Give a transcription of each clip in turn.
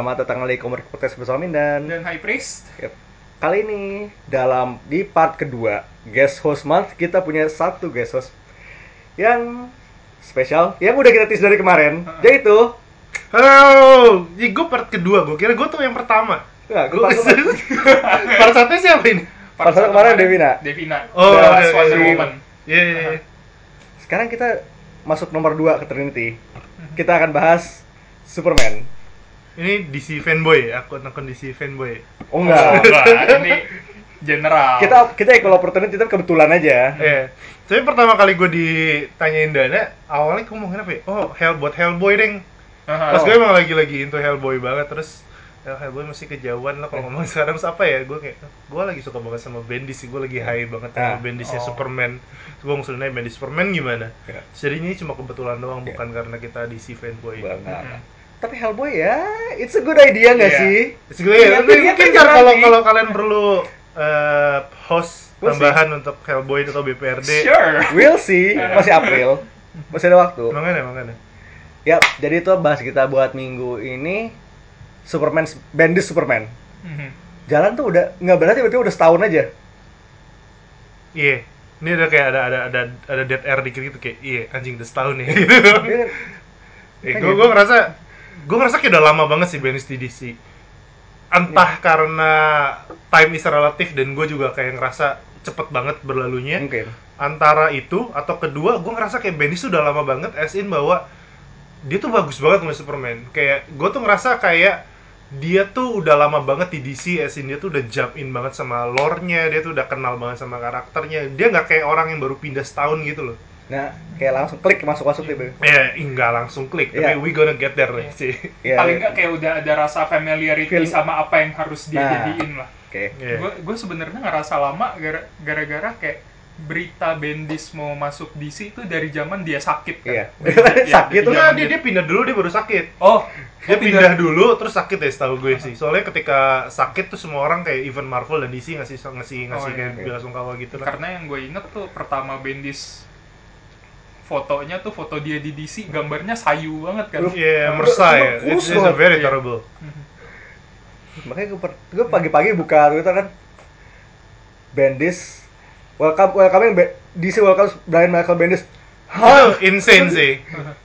Selamat datang lagi ke Podcast bersama Mindan. dan High Priest Yep. Kali ini dalam di part kedua guest host month kita punya satu guest host yang spesial yang udah kita tease dari kemarin yaitu Halo, ini gue part kedua, gue kira gue tuh yang pertama. Enggak, gue pas part satunya siapa ini? Part satu kemarin Devina. Devina Oh, Last iya, Wonder. Woman Iya, iya, iya. sekarang kita masuk nomor 2 ke Trinity. Kita akan bahas Superman. Ini DC fanboy ya, akun-akun DC fanboy. Oh Oh, enggak. enggak, ini general kita kita kalau opportunity itu kebetulan aja. Iya. Tapi pertama kali gue ditanyain Dana, awalnya gue ngomongin apa ya? Oh, Hell buat Hellboy deng. Aha. Pas Oh. gue emang lagi-lagi into Hellboy banget, terus ya, Hellboy masih kejauhan lah kalau ngomong sekarang apa ya? Gue kayak, gue lagi suka banget sama Bendis sih, gue lagi high banget Ah. sama Bendisnya Oh. Superman. Terus gue ngusulin aja Bendis Superman gimana? Ya. Jadi ini cuma kebetulan doang, Ya. bukan karena kita DC fanboy. Mhm. Tapi Hellboy ya, it's a good idea nggak Iya. sih? Terus gue ya, Iya, tapi mungkin ntar kalau kalau kalian perlu eh, host We'll see. tambahan untuk Hellboy atau BPRD. sure We'll see, masih April, masih ada waktu. Makanya, makanya. Ya, jadi itu bahas kita buat minggu ini Superman Bendis Superman. Mhm. Jalan tuh udah nggak berarti berarti udah setahun aja. Iya. Ini ada kayak ada ada ada ada dead air dikit gitu kayak iya anjing udah setahun nih. Iya kan? eh, gue gue ngerasa gue ngerasa kayak udah lama banget sih Bendis di DC. Entah Iya. karena time is relative dan gue juga kayak ngerasa cepet banget berlalunya. Mungkin. antara itu atau kedua gue ngerasa kayak Bendis tuh udah lama banget as in bahwa dia tuh bagus banget nulis Superman kayak gue tuh ngerasa kayak dia tuh udah lama banget di DC as in dia tuh udah jump in banget sama lore-nya dia tuh udah kenal banget sama karakternya dia nggak kayak orang yang baru pindah setahun gitu loh Nah, kayak langsung klik masuk-masuk gitu. ya nggak langsung klik Iya. tapi we gonna get there nih sih Iya. paling nggak kayak udah ada rasa familiarity Feel- sama apa yang harus dia Nah. jadiin lah Oke. Iya. gue gue sebenarnya ngerasa lama gara- gara-gara kayak berita Bendis mau masuk DC itu dari zaman dia sakit kan Iya. Iya, Sakit tuh. Nah, dia, dia pindah dulu dia baru sakit oh dia oh, pindah dulu terus sakit ya setahu gue sih soalnya ketika sakit tuh semua orang kayak even Marvel dan DC ngasih ngasih ngasih Oh, kayak iya. bela sungkawa gitu lah karena yang gue inget tuh pertama Bendis fotonya tuh foto dia di DC gambarnya sayu banget kan Iya, Kurus Mersa ya. It's, it's a very Iya. terrible. Makanya gue, pagi-pagi buka Twitter kan Bendis welcome welcome Be- DC welcome Brian Michael Bendis. Itu insane sih.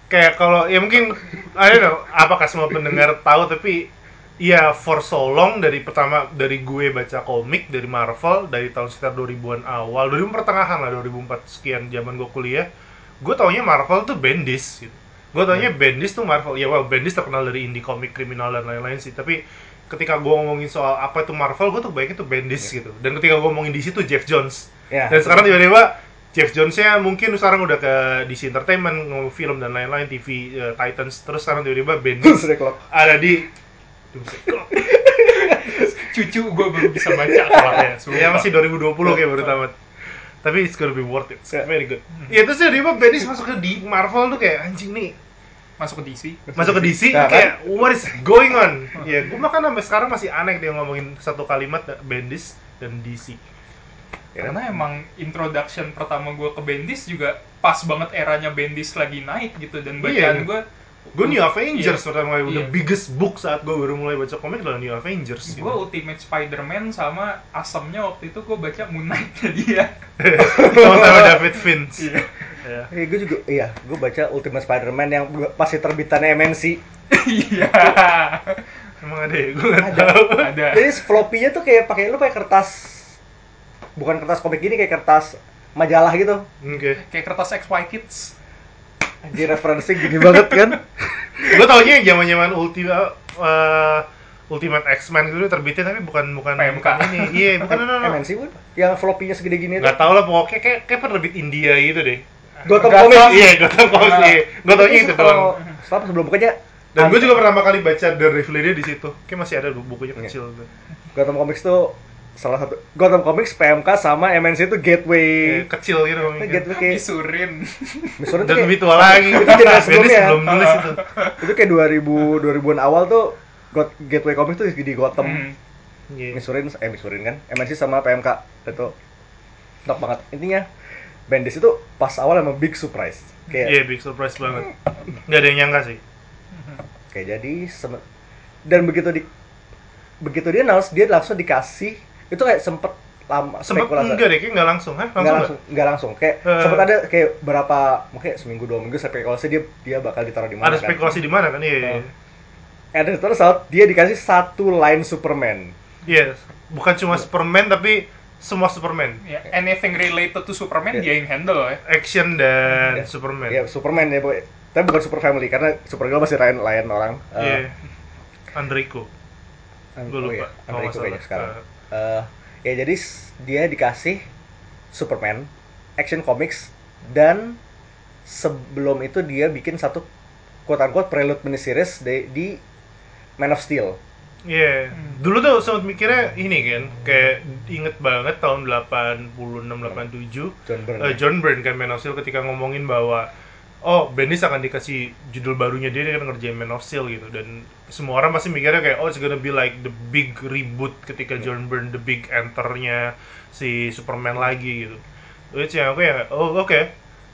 Kayak kalau ya mungkin I don't know apakah semua pendengar tahu tapi ya for so long dari pertama dari gue baca komik dari Marvel dari tahun sekitar 2000-an awal, 2000 pertengahan lah 2004 sekian zaman gue kuliah. Gue taunya Marvel tuh Bendis gitu. Gue taunya Bendis tuh Marvel. Ya well Bendis terkenal dari indie komik kriminal dan lain-lain sih, tapi ketika gue ngomongin soal apa itu Marvel, gue tuh baiknya tuh Bendis gitu. Dan ketika gue ngomongin di situ Jeff Jones. Ya. Dan sekarang tiba-tiba Jeff Jones-nya mungkin sekarang udah ke DC Entertainment, ngomong film dan lain-lain, TV eh, Titans. Terus sekarang tiba-tiba Bendis ada di cucu gue baru bisa baca soalnya ya masih 2020 kayak baru tamat. Tapi it's gonna be worth it. It's Ya. very good. Ya terus tiba-tiba Bendis masuk ke di Marvel tuh kayak anjing nih masuk ke DC masuk ke DC Nah, kan? kayak what is going on? ya gue makan sampai sekarang masih aneh dia ngomongin satu kalimat Bendis dan DC. Ya kan? karena emang introduction pertama gue ke Bendis juga pas banget eranya Bendis lagi naik gitu dan bacaan Iya. gue Gue New Avengers Iya. pertama kali, the Iya. biggest book saat gue baru mulai baca komik adalah New Avengers. gue gitu. Ultimate Spider-Man sama asemnya waktu itu gue baca Moon Knight dia sama David Finch. Iya. Ya. Eh, gue juga iya, gue baca Ultimate Spider-Man yang pasti terbitannya MNC. iya Emang ada ya? Gue nggak Ada. tahu. ada Jadi floppy-nya tuh kayak pakai lu pakai kertas bukan kertas komik gini kayak kertas majalah gitu. Oke. kayak kertas XY Kids Anjir referensi gini banget kan. Gue taunya yang zaman-zaman Ultima eh, Ultimate X-Men gitu terbitnya tapi bukan bukan PMK. bukan ini. Iya, bukan no, no, no. MNC bukan? Yang floppy-nya segede gini Nggak tuh. tahu lah pokoknya kayak kayak penerbit India gitu deh. Gotham. Comics. Iya, Gotham Comics. Nah. Iya. Gue taunya itu doang. Setelah sebelum bukannya Dan gue juga pertama kali baca The Riddler di situ. Kayak masih ada bukunya Iya. kecil tuh. Gotham Comics tuh salah satu Gotham Comics PMK sama MNC itu gateway Kayak kecil gitu. Itu mungkin. gateway kayak disurin Missouri tuh Dan lebih tua lagi. Itu generasi Bendis sebelumnya. belum nulis itu. itu kayak 2000 2000-an awal tuh Got, Gateway Comics tuh di Gotham Hmm. Iya. Missouri eh Missouri kan MNC sama PMK itu top banget intinya Bendis itu pas awal emang big surprise kayak Iya, big surprise banget. Nggak ada yang nyangka sih. kayak jadi dan begitu di begitu dia announce dia langsung dikasih itu kayak sempet lama Sempet spekulasi. enggak deh, kayak nggak langsung, hah? Langsung nggak nggak? langsung nggak langsung kayak Eh. sempet ada kayak berapa mungkin seminggu dua minggu spekulasi dia dia bakal ditaruh di mana Ada kan. spekulasi di mana kan? Iya, iya. Oh. and then terus out dia dikasih satu line Superman Iya, bukan cuma Superman tapi semua Superman. Ya, anything related to Superman Iya. dia yang handle ya. Action dan Iya. Superman. ya Superman ya boy tapi bukan Super Family karena Supergirl masih lain lain orang Eh, Iya. Enrico. An- Gua oh lupa, iya, kalau Enrico nggak kayaknya sekarang. Eh, ya jadi dia dikasih Superman, Action Comics, dan sebelum itu dia bikin satu quote unquote prelude miniseries di, di Man of Steel. Iya. Dulu tuh sempat mikirnya ini kan, kayak inget banget tahun 86 87 John Byrne. eh, John Byrne kan Man of Steel ketika ngomongin bahwa oh Bendis akan dikasih judul barunya dia kan ngerjain Man of Steel gitu dan semua orang pasti mikirnya kayak oh it's gonna be like the big reboot ketika John Byrne the big enternya si Superman lagi gitu. Which yang aku ya oh oke.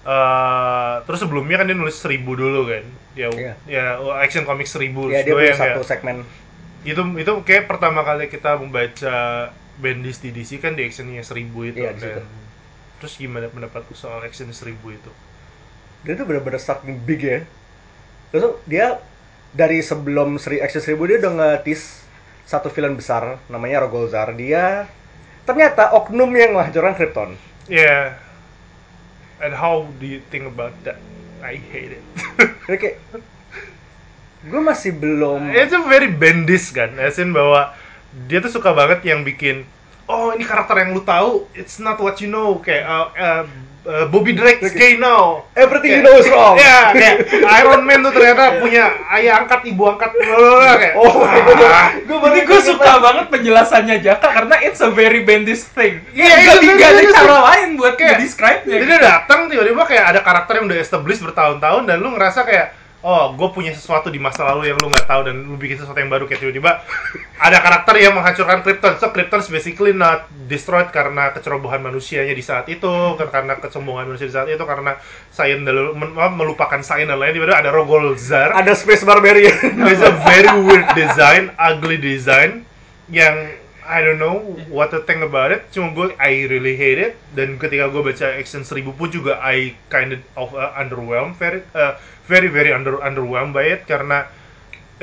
Eh, terus sebelumnya kan dia nulis seribu dulu kan, ya, Iya. ya action comic seribu. Terus dia punya kayak- satu segmen. itu itu kayak pertama kali kita membaca Bendis di DC kan di actionnya seribu itu situ. dan terus gimana pendapatku soal action seribu itu Dia tuh bener-bener starting big ya. Terus tuh dia dari sebelum seri Action 1000 dia udah ngetis satu villain besar namanya Rogolzar. Dia ternyata oknum yang menghancurkan Krypton. yeah and how do you think about that I hate it Jadi kayak gue masih belum itu very Bendis kan as in bahwa dia tuh suka banget yang bikin oh ini karakter yang lu tahu it's not what you know kayak uh, uh, uh, Bobby Drake is gay now everything you Kayak- know is wrong. Ya, kayak Iron Man tuh ternyata punya ayah angkat, ibu angkat, blablabla, kayak Oh, ah. gue Ini gue suka banget penjelasannya Jaka karena it's a very Bendis thing. Iya, Nggak itu- nggak ada itu- cara lain buat Kayak- describe-nya. Jadi dia datang tiba-tiba kayak ada karakter yang udah established bertahun-tahun dan lu ngerasa kayak oh gue punya sesuatu di masa lalu yang lu nggak tahu dan lu bikin sesuatu yang baru kayak tiba-tiba ada karakter yang menghancurkan Krypton. So Krypton basically not destroyed karena kecerobohan manusianya di saat itu karena kesombongan manusia di saat itu karena men- melupakan sains dan lain tiba-tiba ada Rogolzar ada Space Barbarian. It's a very weird design, ugly design yang I don't know what to think about it. Cuma gue I really hate it. Dan ketika gue baca Action 1000 pun juga I kind of uh, underwhelmed, very uh, very very under underwhelmed by it karena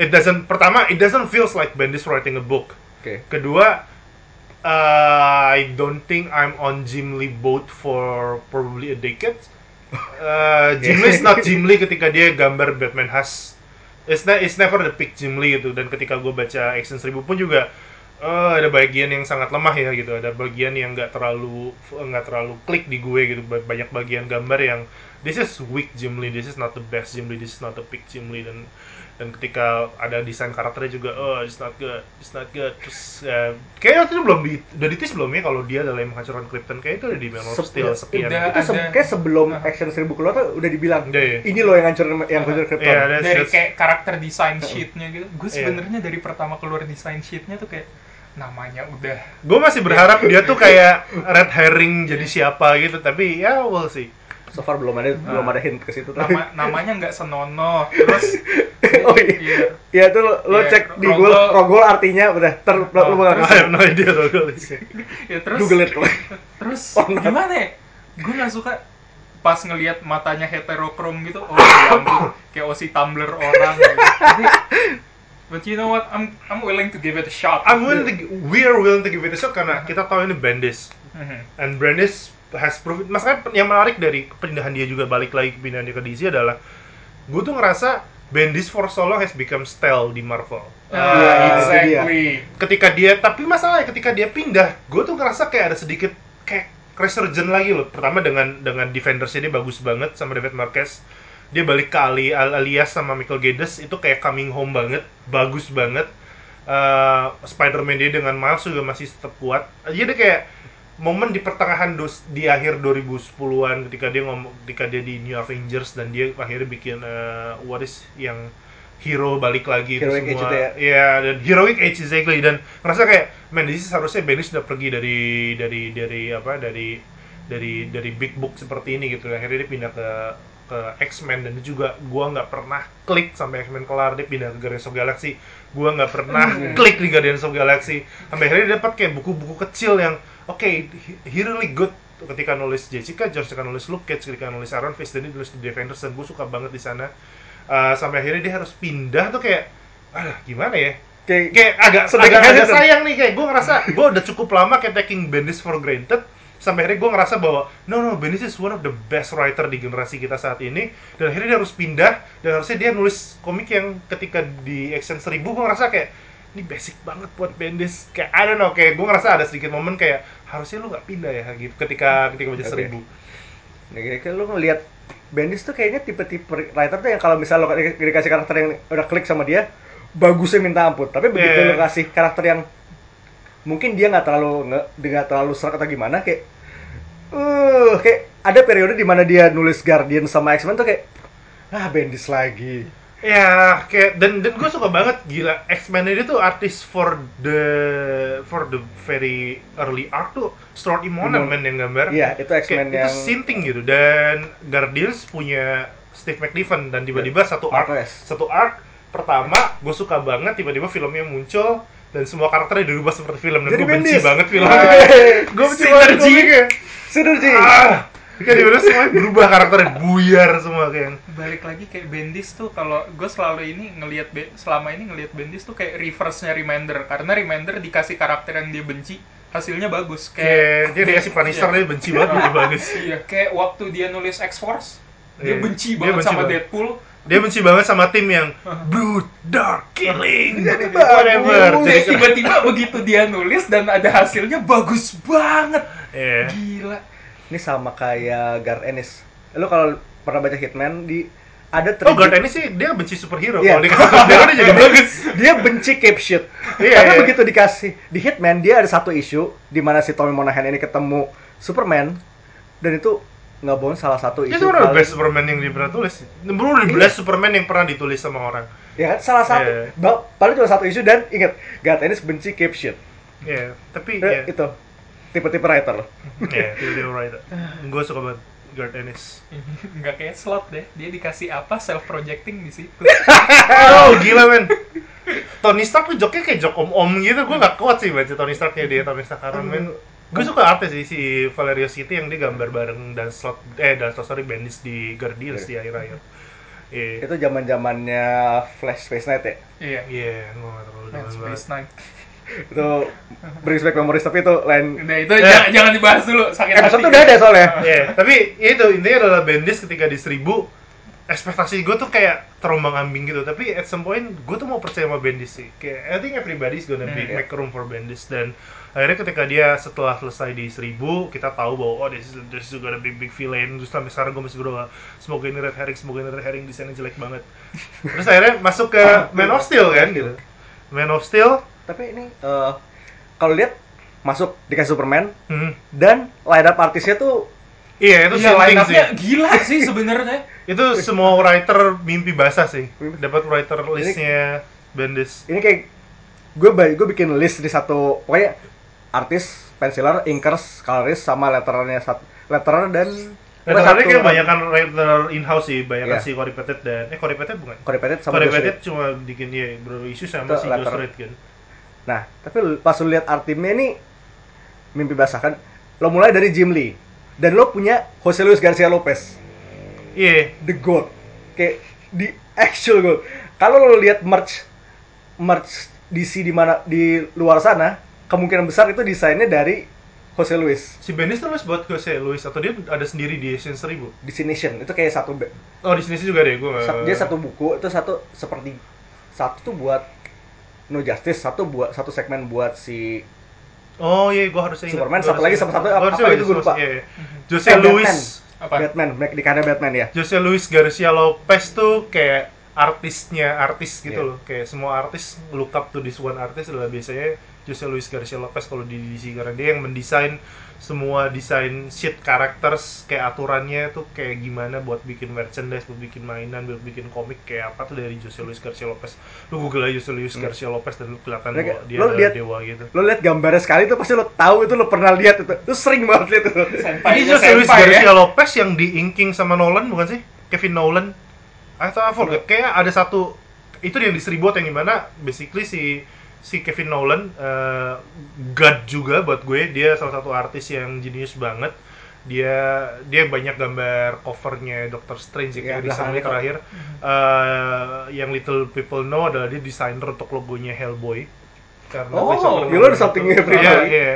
it doesn't pertama it doesn't feels like Bendis writing a book. Oke. Kedua uh, I don't think I'm on Jim Lee boat for probably a decade. Uh, Jim Lee is not Jim Lee ketika dia gambar Batman has it's, ne- it's never the peak Jim Lee gitu dan ketika gue baca Action 1000 pun juga eh, ada bagian yang sangat lemah ya gitu ada bagian yang nggak terlalu nggak terlalu klik di gue gitu Ba- banyak bagian gambar yang this is weak Jim Lee this is not the best Jim Lee this is not the peak Jim Lee dan dan ketika ada desain karakternya juga oh it's not good it's not good terus ya, kayaknya waktu itu belum di udah ditis belum ya kalau dia adalah yang menghancurkan Krypton kayak itu udah di Man of Steel sekian udah. itu se- Ada- kayak sebelum Action 1000 keluar tuh udah dibilang Iya, iya. ini loh yang hancurin yang hancur Krypton. Iya, that's- dari that's- kayak karakter design sheet-nya gitu. Gue Iya. sebenarnya dari pertama keluar design sheet-nya tuh kayak namanya udah gue masih berharap dia tuh kayak red herring jadi siapa gitu tapi ya we'll see So far belum ada belum ada hint ke situ nama namanya nggak senonoh terus oh iya. iya. Ya itu lo, lo Iya, cek di Rogol- Google Rogol artinya udah ter lo, lo Oh, bakal I have no idea guys. ya terus Google it. terus Oh, gimana ya gue nggak suka pas ngelihat matanya heterokrom gitu oh ya ampun kayak osi tumbler orang gitu. Tapi, but you know what? I'm I'm willing to give it a shot. I'm willing to, we are willing to give it a shot karena kita tahu ini Bendis Mhm. and Bendis has proved masalahnya yang menarik dari pindahan dia juga balik lagi pindahan dia ke DC adalah gue tuh ngerasa Bendis for so long has become stale di Marvel. Ah, itu dia. exactly. Ketika dia tapi masalahnya ketika dia pindah gue tuh ngerasa kayak ada sedikit kayak resurgent lagi loh. Pertama dengan dengan defendersnya dia bagus banget sama David Marquez dia balik ke Ali Al- alias sama Michael Geddes itu kayak coming home banget bagus banget. Eh, Spider-Man dia dengan Miles juga masih tetap kuat. Jadi kayak momen di pertengahan dos, di akhir 2010-an ketika dia ngomong ketika dia di New Avengers dan dia akhirnya bikin eh, what is yang hero balik lagi itu Heroic Age semua. Itu ya? Iya, dan heroic age exactly. Dan ngerasa kayak man this is harusnya Bendis sudah pergi dari dari dari apa dari dari dari big book seperti ini gitu. Akhirnya dia pindah ke ke X-Men dan juga gua nggak pernah klik sampai X-Men kelar dia pindah ke Guardians of Galaxy. Gua nggak pernah klik di Guardians of Galaxy. Sampai akhirnya dia dapat kayak buku-buku kecil yang oke he- he really good. Ketika nulis Jessica Jones ketika nulis Luke Cage ketika nulis Iron Fist dan dia nulis The Defenders dan gue suka banget di sana. Uh, sampai akhirnya dia harus pindah tuh kayak ah gimana ya? Kayak, kayak agak agak, agak hesitant. sayang nih kayak gue ngerasa gue udah cukup lama kayak taking Bendis for granted sampai akhirnya gue ngerasa bahwa no no Bendis is one of the best writer di generasi kita saat ini dan akhirnya dia harus pindah dan harusnya dia nulis komik yang ketika di Action 1000 gue ngerasa kayak ini basic banget buat Bendis kayak I don't know kayak gue ngerasa ada sedikit momen kayak harusnya lu nggak pindah ya gitu ketika ketika baca Oke. 1000 Nah, kira-kira lu ngelihat Bendis tuh kayaknya tipe-tipe writer tuh yang kalau misalnya lo di- dikasih karakter yang udah klik sama dia, bagusnya minta ampun. Tapi begitu Iya. lo kasih karakter yang mungkin dia nggak terlalu nggak terlalu serak atau gimana kayak uh kayak ada periode di mana dia nulis Guardian sama X-Men tuh kayak ah Bendis lagi. Ya, kayak dan dan gue suka banget gila X-Men ini tuh artis for the for the very early arc tuh Stuart Immonen Immonen. man yang gambar. Iya, itu X-Men yang itu sinting gitu dan Guardians punya Steve McNiven dan tiba-tiba satu arc satu arc pertama gue suka banget tiba-tiba filmnya muncul dan semua karakternya dirubah seperti film dan gue benci banget filmnya. Hey, gue benci banget. Synergy. Ah, kayak tiba-tiba semuanya berubah karakternya buyar semua kayak. balik lagi kayak Bendis tuh kalau gue selalu ini ngelihat selama ini ngelihat Bendis tuh kayak reverse-nya Reminder karena Reminder dikasih karakter yang dia benci hasilnya bagus Kayak dia dikasih Punisher Iya. dia benci banget bagus. iya kayak waktu dia nulis X Force dia Iya. benci Dia banget benci sama banget. Deadpool Dia benci banget sama tim yang brute, dark, killing, Jadi whatever. Jadi tiba-tiba begitu dia nulis dan ada hasilnya bagus banget Iya. gila Ini sama kayak Gar Ennis. Lo kalau pernah baca Hitman di ada Oh, Guard ini sih dia benci superhero. Iya. Kalau dikasih dia udah jadi bagus. dia benci cape shit. Iya, Karena iya. begitu dikasih di Hitman dia ada satu isu di mana si Tommy Monahan ini ketemu Superman dan itu nggak bohong salah satu isu tuh udah best Superman yang dia pernah tulis. Belum the best Superman yang pernah ditulis sama orang. ya kan salah satu Iya. ba- paling cuma satu isu dan ingat Garth Ennis benci cape shit. Iya, tapi Eh, ya, itu tipe-tipe writer loh. iya, dia dia right. Gue suka banget Guard Ennis. nggak kayak slot deh dia dikasih apa self projecting di situ Oh, gila men. Tony Stark tuh joknya kayak jok om-om gitu. Gue gak kuat sih baca Tony Starknya dia Tony Stark Iron Man. Gue suka artis sih si Valerio City yang dia gambar bareng dan slot eh dan slot sorry Bendis di Guardians di akhir-akhir. Iya. Itu zaman zamannya Flash Space Knight ya. iya Iya, gue gak terlalu banget. Space Knight. Itu brings back memories tapi itu lain Nah itu Eh. jangan, jangan dibahas dulu sakit episode hati. udah ada soalnya. Iya, tapi itu intinya adalah Bendis ketika di seribu ekspektasi gue tuh kayak terombang ambing gitu. Tapi at some point gue tuh mau percaya sama Bendis sih. Kayak I think everybody's gonna be Hmm. make room for Bendis. Dan akhirnya ketika dia setelah selesai di seribu kita tahu bahwa oh this is, this is gonna be big villain. Terus sampai sekarang gue masih berdoa semoga ini red herring semoga ini red herring desainnya jelek banget. Terus akhirnya masuk ke Man of Steel kan gitu. Man of Steel. Tapi ini eh, kalau lihat masuk dikasih Superman. Hmm, dan line up artisnya tuh iya itu Iya, sih up-nya gila sih sebenarnya. itu semua writer mimpi basah sih dapat writer listnya Bendis ini kayak gue gue bikin list di satu pokoknya artis penciler inkers colorist sama letterernya satu letterer dan satu kayak banyak kan writer in-house sih, banyak Iya. si Petit dan eh Cory Petit bukan? Corey Pettit sama cuma bikin dia bro isu sama si Josh letter. Reed kan. nah tapi pas lu lihat art timnya ini mimpi basah kan lo mulai dari Jim Lee dan lo punya Jose Luis Garcia Lopez Iya, the goat kayak di actual goat kalau lo lihat merch merch DC di mana di luar sana kemungkinan besar itu desainnya dari Jose Luis si Bendis tulis buat Jose Luis atau dia ada sendiri di Asian 1000? DC Nation itu kayak satu Oh sih juga deh, gue nggak. Sa- dia satu buku itu satu seperti satu tuh buat No Justice satu buat satu segmen buat si Oh iya, gue harusnya ingat. Superman, Gua satu lagi sama satu apa- apa itu gua lupa. Iya, iya. Jose Eh, Luis. Apa? Batman Black di karya Batman ya Jose Luis Garcia Lopez tuh kayak artisnya artis gitu Iya. loh kayak semua artis look up to this one artist adalah biasanya Jose Luis Garcia Lopez kalau di DC karena dia yang mendesain semua desain sheet characters kayak aturannya tuh kayak gimana buat bikin merchandise, buat bikin mainan, buat bikin komik kayak apa tuh dari Jose Luis Garcia Lopez. Lu google aja Jose Luis Hmm. Garcia Lopez dan lu kelihatan Mereka- bahwa dia lo adalah lihat- dewa gitu. lo lihat gambarnya sekali tuh pasti lo tahu itu lo pernah lihat itu lo sering banget lihat itu Ini Jose Luis senpai ya. Garcia Lopez yang di inking sama Nolan bukan sih? Kevin Nolan atau I forget kayak ada satu itu yang distribut yang di mana basically si si Kevin Nolan eh, god juga buat gue. Dia salah satu artis yang jenius banget. Dia dia banyak gambar covernya Doctor Strange Ya, ya, kayak recently terakhir. Eh, yang Little People Know adalah dia desainer untuk logonya Hellboy. Karena Oh, you learn something every Iya, day. iya.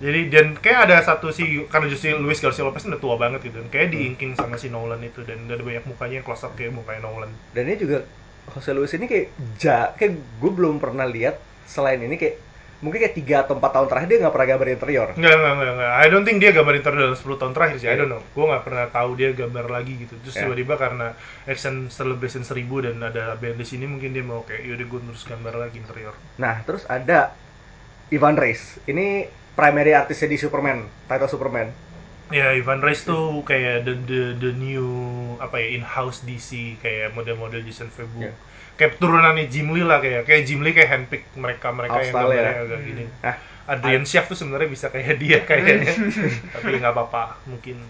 Jadi dan kayak ada satu si karena justru Luis Garcia Lopez udah tua banget gitu dan kayak diinking sama si Nolan itu dan ada banyak mukanya yang close up kayak mukanya Nolan. dan ini juga Jose Luis ini kayak ja kayak gue belum pernah lihat selain ini kayak mungkin kayak tiga atau empat tahun terakhir dia nggak pernah gambar interior Enggak, enggak, enggak, enggak. I don't think dia gambar interior dalam 10 tahun terakhir sih. I Iya. don't know. Gue nggak pernah tahu dia gambar lagi gitu. Terus Iya. tiba-tiba karena Action Celebration 1000 dan ada band di sini mungkin dia mau kayak yaudah gue terus gambar lagi interior. nah terus ada Ivan Reis ini primary artisnya di Superman title Superman Ya, Ivan Reis tuh kayak the the, the new apa ya in-house DC kayak model-model Jason Fabul. Iya. Kayak turunannya Jim Lee lah kayak kayak Jim Lee kayak handpick mereka mereka yang gambarnya agak gini. nah Adrian Schaff tuh sebenarnya bisa kayak dia kayaknya. Tapi nggak apa-apa, mungkin.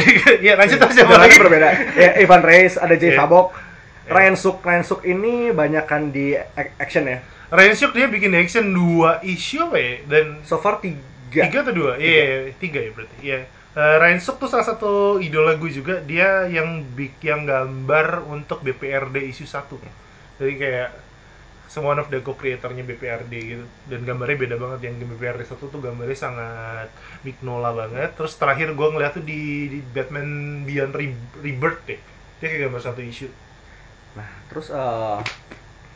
ya lanjut aja Udah lagi. berbeda ya Ivan Reis ada Jay Iya. Fabok Iya. Ryan Suk Ryan Suk ini banyakkan di ac- action ya Schaff dia bikin action dua issue apa ya? Dan so far tiga, tiga atau dua? Iya, iya, tiga ya berarti. Iya. Ryan Suk tuh salah satu idola gue juga. Dia yang bik yang gambar untuk BPRD issue 1. Jadi kayak semua one of the co-creatornya BPRD gitu. Dan gambarnya beda banget. Yang di BPRD 1 tuh gambarnya sangat Mignola banget. Terus terakhir gue ngeliat tuh di, di Batman Beyond Re- Rebirth deh. Dia kayak gambar satu issue. nah terus eh,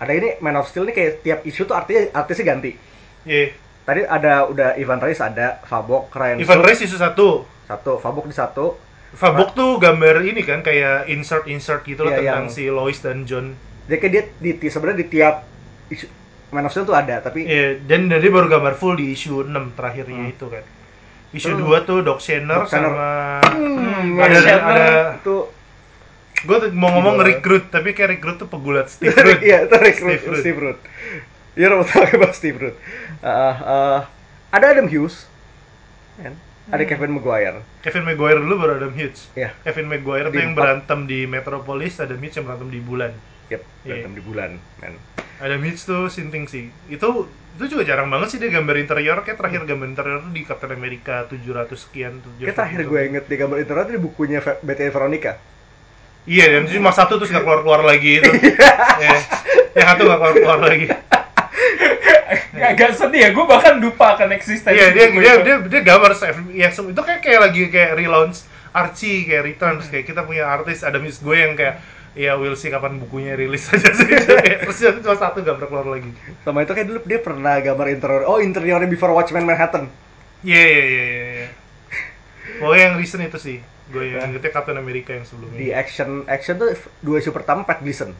ada ini Man of Steel ini kayak tiap isu tuh artinya artisnya ganti Iya. tadi ada udah Ivan Reis ada Fabok Ryan Ivan Reis issue 1. satu Fabok di satu Fabok tuh gambar ini kan kayak insert-insert gitu loh Iya, tentang yang- si Lois dan John jadi kayak dia di, di- sebenarnya di tiap isu Man of Steel tuh ada tapi Iya, dan dan dia baru gambar full di issue 6 terakhirnya Hmm. itu kan. Terus- 2 tuh Doc Shanner sama Hmm, ada Shatner ada itu gue tuh mau ngomong recruit tapi kayak recruit tuh pegulat Steve Rudd. iya itu rekrut Steve Rudd iya lo tahu bahas Steve Rudd Uh, uh, ada Adam Hughes kan? ada Hmm. Kevin Maguire Kevin Maguire dulu baru Adam Hughes. Iya. Kevin Maguire Di tuh yang berantem di Metropolis, Adam Hughes yang berantem di bulan. yep Iya. berantem di bulan men Adam Hughes tuh sinting sih. Itu itu juga jarang banget sih dia gambar interior kayak terakhir gambar interior tuh di Captain America 700 sekian tuh. Kayak terakhir gue inget di gambar internet di bukunya Betty Veronica Iya, dan cuma satu terus gak keluar-keluar lagi itu. Iya. Yang satu gak keluar-keluar lagi. Agak sedih ya, gue bahkan lupa akan eksistensi Iya dia dia, dia dia gambar ya itu kayak kayak lagi kayak relaunch Archie kayak returns kayak kita punya artis ada miss gue yang kayak ya we'll see kapan bukunya rilis aja sih terus dia cuma satu gambar keluar lagi sama itu kayak dulu dia pernah gambar interior oh interiornya Before Watchmen Manhattan iya iya iya iya iya. pokoknya yang recent itu sih gue yang ingetnya Captain America yang di sebelumnya action action tuh dua isu pertama Pat Gleason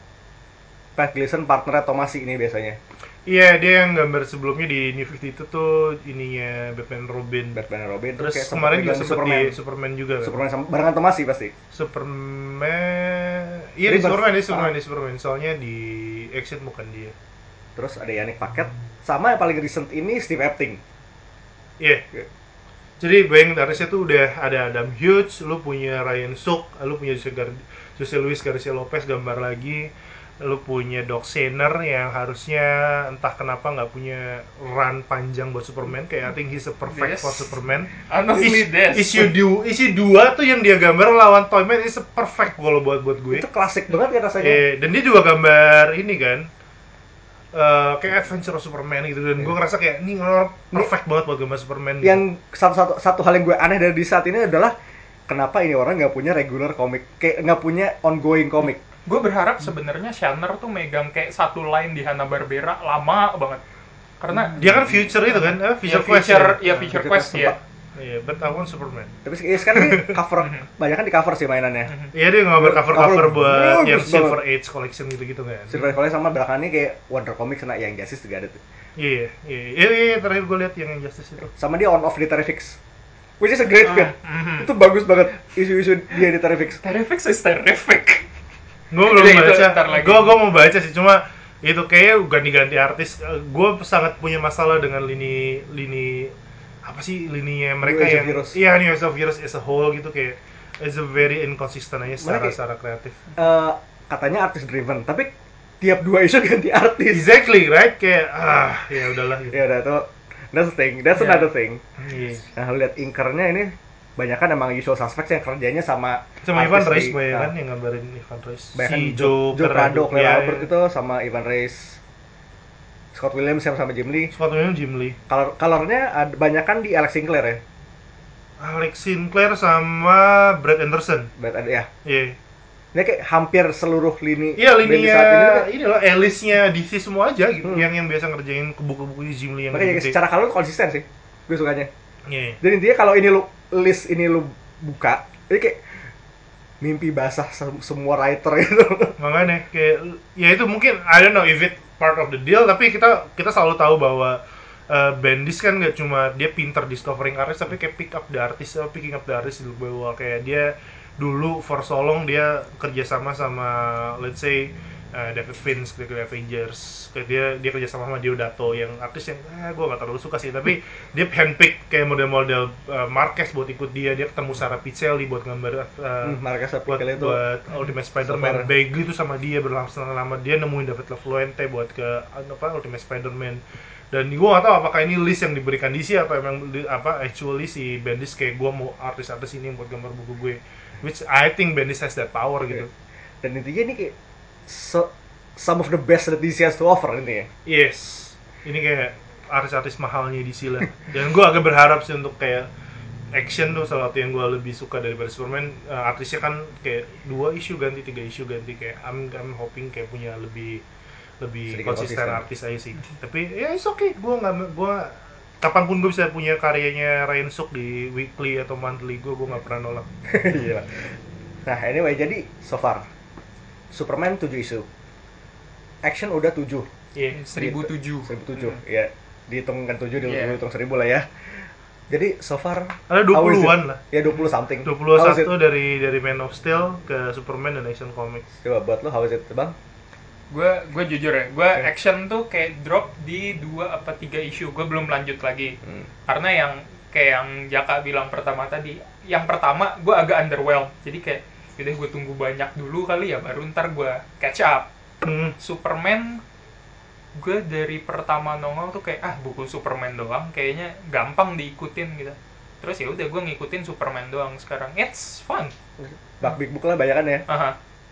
Pat Gleason partnernya Tomasi ini biasanya iya dia yang gambar sebelumnya di New 52 itu tuh ininya Batman Robin Batman Robin terus kemarin juga Superman di Superman juga kan? Superman sama barengan Tomasi pasti Superman iya di. Superman di Superman Ah. di Superman soalnya di action bukan dia terus ada Yannick Paquet sama yang paling recent ini Steve Epting Iya. Iya. Jadi bayangin artisnya tuh udah ada Adam Hughes, lu punya Ryan Suk, lu punya Jose, Gar Jose Luis Garcia Lopez gambar lagi, lu punya Doc Shanner yang harusnya entah kenapa nggak punya run panjang buat Superman, kayak I think he's a perfect Yes. for Superman. Honestly, Is- this. issue dua, issue dua tuh yang dia gambar lawan Toyman is a perfect kalau buat buat gue. itu klasik banget ya rasanya Eh, dan dia juga gambar ini kan eh, kayak Adventure Superman gitu dan gue ngerasa kayak ini orang perfect banget buat gambar Superman. gitu. yang satu satu satu hal yang gue aneh dari di saat ini adalah kenapa ini orang nggak punya regular komik kayak nggak punya ongoing komik Gue berharap sebenarnya Shanner tuh megang kayak satu line di Hanna Barbera lama banget. Karena dia kan future itu kan, eh, ya, future quest ya. ya Future quest Quest ya. Iya, but I want Superman. tapi se- sekarang ini cover banyak kan di cover sih mainannya Iya dia gambar cover cover Cover buat yang banget. Silver Age collection gitu-gitu kan. Silver Valley sama belakangnya kayak Wonder Comics kena yang Justice juga ada tuh Iya, iya, iya, iya, iya, terakhir gue lihat yang Justice itu. sama dia on off di Terrifics which is a great mhm. itu bagus banget isu-isu dia di Terrifics Terrific is terrific. Gue belum baca. Gue gue mau baca sih, cuma itu kayaknya ganti-ganti artis. Gue sangat punya masalah dengan lini lini apa sih lininya mereka yang iya New Age of Heroes as a whole gitu kayak it's a very inconsistent aja secara secara kreatif. Eh, katanya artis driven tapi tiap dua isu ganti artis. Exactly right? Kayak ah ya udahlah gitu. Ya udah tuh that's the thing that's Ya. another thing. Iya. nah lihat inkernya ini banyak kan emang usual suspects yang kerjanya sama sama Ivan Reis banyak nah, kan yang gambarin Ivan Reis. Si Joe, Joe Joe Prado, Claire ya, Albert ya. itu sama Ivan Reis Scott Williams yang sama Jim Lee. Scott Williams Jim Lee. Color colornya ada banyak kan di Alex Sinclair ya? Alex Sinclair sama Brad Anderson. Berarti ada ya. Iya. Ini kayak hampir seluruh lini Iya linia saat ini tuh kayak- ini loh Alice-nya DC semua aja gitu Hmm. yang yang biasa ngerjain buku-buku Jim Lee yang makanya gede. secara color konsisten sih gue sukanya. Iya. dan intinya kalau ini lu list ini lu buka ini kayak mimpi basah sem- semua writer gitu. Makanya kayak ya itu mungkin I don't know if it part of the deal tapi kita kita selalu tahu bahwa uh, Bendis kan gak cuma dia pinter discovering artist tapi kayak pick up the artist uh, picking up the artist dulu bahwa kayak dia dulu for so long dia kerjasama sama let's say uh, David Finch dari Avengers. Dia dia kerjasama sama Diodato yang artis yang eh, gue gak terlalu suka sih. Tapi dia handpick kayak model-model uh, Marquez buat ikut dia. Dia ketemu Sarah Piccelli buat gambar uh, hmm, Marcus buat, itu. buat Ultimate Spider-Man. Bagley itu sama dia berlangsung lama. Dia nemuin David LaFluente buat ke apa Ultimate Spider-Man. Dan gue gak tahu apakah ini list yang diberikan DC atau emang apa actually si Bendis kayak gue mau artis-artis ini buat gambar buku gue. Which I think Bendis has that power gitu. Dan intinya ini kayak so- some of the best that DC has to offer ini ya? Yes. Ini kayak artis-artis mahalnya DC lah. Dan gue agak berharap sih untuk kayak action tuh salah satu yang gue lebih suka daripada Superman. Eh, artisnya kan kayak dua isu ganti tiga isu ganti. Kayak I'm, I'm hoping kayak punya lebih lebih Sedikit konsisten konsisten. artis aja sih. Tapi ya it's okay. Gue nggak gue kapan pun gue bisa punya karyanya Ryan Suk di weekly atau monthly gue gue nggak pernah nolak. Gila. nah anyway jadi so far Superman 7 isu action udah 7 Iya. 1007 1007 ya dihitungkan 7 di Yeah. hitung 1000 lah ya jadi so far ada how is 20-an it? lah ya 20 something 21 How is it? dari dari Man of Steel ke Superman dan Action Comics coba buat lo how is it bang gue gue jujur ya gue Oke. action tuh kayak drop di dua apa tiga isu gue belum lanjut lagi Hmm. karena yang kayak yang Jaka bilang pertama tadi yang pertama gue agak underwhelmed jadi kayak udah gue tunggu banyak dulu kali ya baru ntar gue catch up Hmm. Superman gue dari pertama nongol tuh kayak ah buku Superman doang kayaknya gampang diikutin gitu terus ya udah gue ngikutin Superman doang sekarang it's fun bak big book lah banyak kan ya Aha.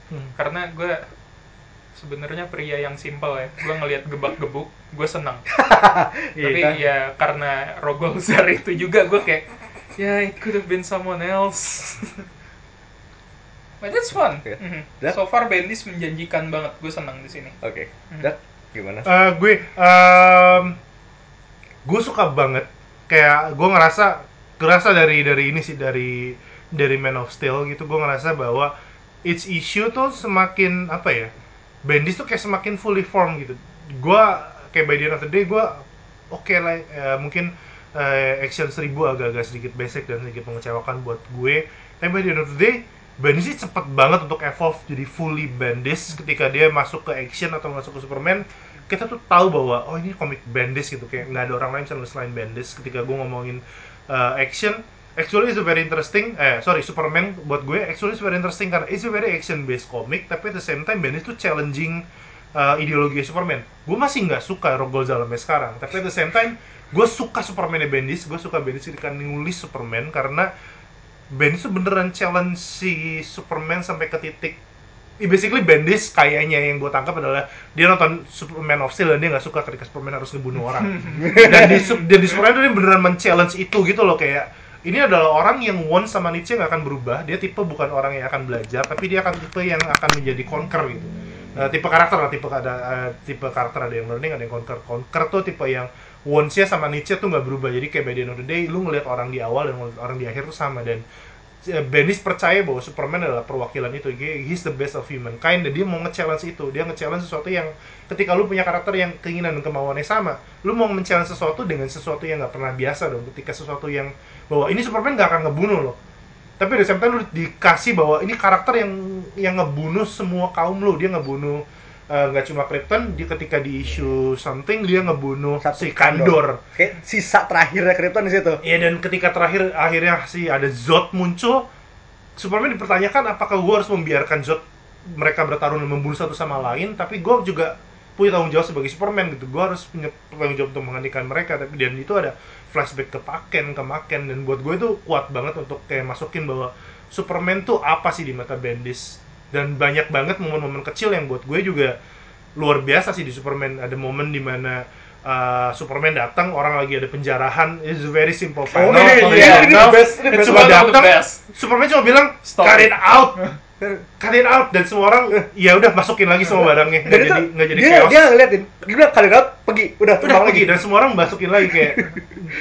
Hmm. karena gue sebenarnya pria yang simple ya gue ngelihat gebak-gebuk gue senang tapi kan? ya karena Rogolzar itu juga gue kayak ya it could have been someone else but it's fun. Iya. Mhm. Dan- so far Bendis menjanjikan banget. Gue senang di sini. Oke. Hmm. Dak, gimana? Eh, gue em, gue suka banget. Kayak gue ngerasa ngerasa dari dari ini sih dari dari Man of Steel gitu. Gue ngerasa bahwa its issue tuh semakin apa ya Bendis tuh kayak semakin fully formed gitu. Gue kayak by the end of the day gue oke lah eh, mungkin eh, action 1000 agak-agak sedikit basic dan sedikit mengecewakan buat gue. Tapi by the end of the day Bendis sih cepet banget untuk evolve jadi fully Bendis ketika dia masuk ke action atau masuk ke Superman. Kita tuh tahu bahwa oh ini komik Bendis gitu kayak nggak ada orang lain channel selain Bendis ketika gue ngomongin uh, action actually it's a very interesting eh sorry Superman buat gue actually it's very interesting karena it's very action based comic tapi at the same time Bendis tuh challenging uh, ideologi Superman. Gue masih nggak suka Rogol sampai sekarang tapi at the same time gue suka Superman Bendis gue suka Bendis ketika nulis Superman karena Bendis tuh beneran challenge si Superman sampai ke titik Ya, basically Bendis kayaknya yang gue tangkap adalah dia nonton Superman of Steel dan dia nggak suka ketika Superman harus ngebunuh orang. Dan di, dan di Superman tuh dia beneran men-challenge itu gitu loh kayak ini adalah orang yang once sama Nietzsche nggak akan berubah dia tipe bukan orang yang akan belajar tapi dia akan tipe yang akan menjadi conquer gitu. Eh, tipe karakter lah tipe ada eh, tipe karakter ada yang learning ada yang conquer. Conquer tuh tipe yang once-nya sama Nietzsche tuh nggak berubah. Jadi kayak by the end of the day lu ngeliat orang di awal dan orang di akhir tuh sama. Dan eh, Bendis percaya bahwa Superman adalah perwakilan itu. He's the best of humankind dan dia mau nge-challenge itu. Dia nge-challenge sesuatu yang ketika lu punya karakter yang keinginan dan kemauannya sama lu mau men-challenge sesuatu dengan sesuatu yang nggak pernah biasa dong. Ketika sesuatu yang bahwa ini Superman nggak akan ngebunuh loh. Tapi di same time lu dikasih bahwa ini karakter yang yang ngebunuh semua kaum lu. Dia ngebunuh eh, nggak cuma Krypton dia ketika di issue something dia ngebunuh Satu si Kandor. Kayak sisa terakhirnya Krypton di situ. Iya dan ketika terakhir akhirnya si ada Zod muncul. Superman dipertanyakan apakah gue harus membiarkan Zod mereka bertarung dan membunuh satu sama lain? Tapi gue juga punya tanggung jawab sebagai Superman gitu. Gue harus punya tanggung jawab untuk menghentikan mereka. Tapi dan itu ada flashback ke Paken ke Maken. Dan buat gue itu kuat banget untuk kayak masukin bahwa Superman tuh apa sih di mata Bendis dan banyak banget momen-momen kecil yang buat gue juga luar biasa sih di Superman. Ada momen di mana uh, Superman datang orang lagi ada penjarahan. It's a very simple panel iya, Kalau iya, di ini the best, ini the best. cuma datang. Superman cuma bilang Stop. cut it out. Cut it out. Dan semua orang ya udah masukin lagi semua barangnya. Dan nggak jadi nggak jadi dia chaos. dia ngeliatin, dia bilang kalian out, pergi, udah udah pergi. lagi. dan semua orang masukin lagi kayak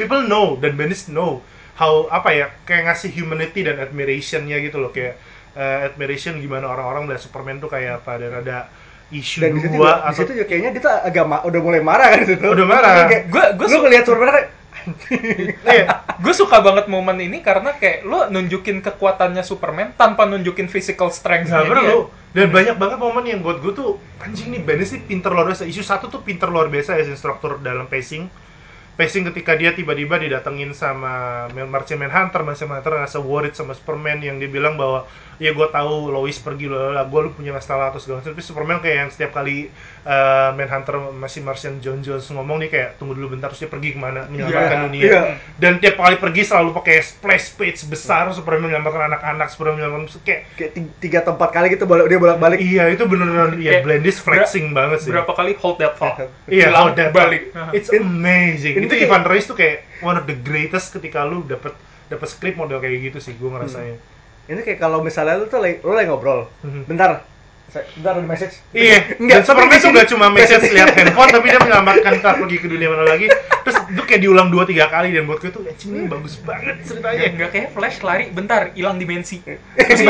people know dan Bendis know how apa ya kayak ngasih humanity dan admirationnya gitu loh. Kayak uh, admiration gimana orang-orang melihat Superman tuh kayak apa dan ada isu Dan dua juga, di situ juga kayaknya dia tuh agak ma- udah mulai marah kan di situ. Udah marah. Gua- gua lu ngeliat Superman kayak Iya. gue suka banget momen ini karena kayak lo nunjukin kekuatannya Superman tanpa nunjukin physical strength dia. perlu. Dan banyak banget momen yang buat gue tuh anjing nih Bendis nih pinter luar biasa. Isu satu tuh pinter luar biasa ya instruktur dalam pacing. Pacing ketika dia tiba-tiba didatengin sama Martian Manhunter, Martian Manhunter ngerasa worried sama Superman yang dia bilang bahwa ya gue tahu Lois pergi loh, gue lu punya masalah atau segala macam. Tapi Superman kayak yang setiap kali uh, Manhunter masih Martian John Jones ngomong nih kayak tunggu dulu bentar terus dia pergi ke mana menyelamatkan Iya, dunia. iya. Dan tiap kali pergi selalu pakai splash page besar Superman menyelamatkan anak-anak, Superman menyelamatkan kayak kayak ti- tiga tempat kali gitu bolak dia bolak-balik. Iya itu beneran ya Kayak Blendis flexing banget sih. Berapa kali hold that thought? Iya, Hilang, how that balik. It's amazing. ini itu kayak- Ivan Reis tuh kayak one of the greatest ketika lu dapet dapet script model kayak gitu sih gue ngerasanya. Ini kayak kalau misalnya lu tuh lagi, lu lagi ngobrol, Mhm. bentar, bentar ada message. Iya, Enggak, dan Superman tuh gak cuma message lihat handphone tapi dia menyelamatkan ntar pergi ke dunia mana lagi. Terus itu kayak diulang 2 3 kali dan buat gue tuh anjing ini bagus banget ceritanya. Enggak kayak Flash lari bentar hilang dimensi. Iya. Terus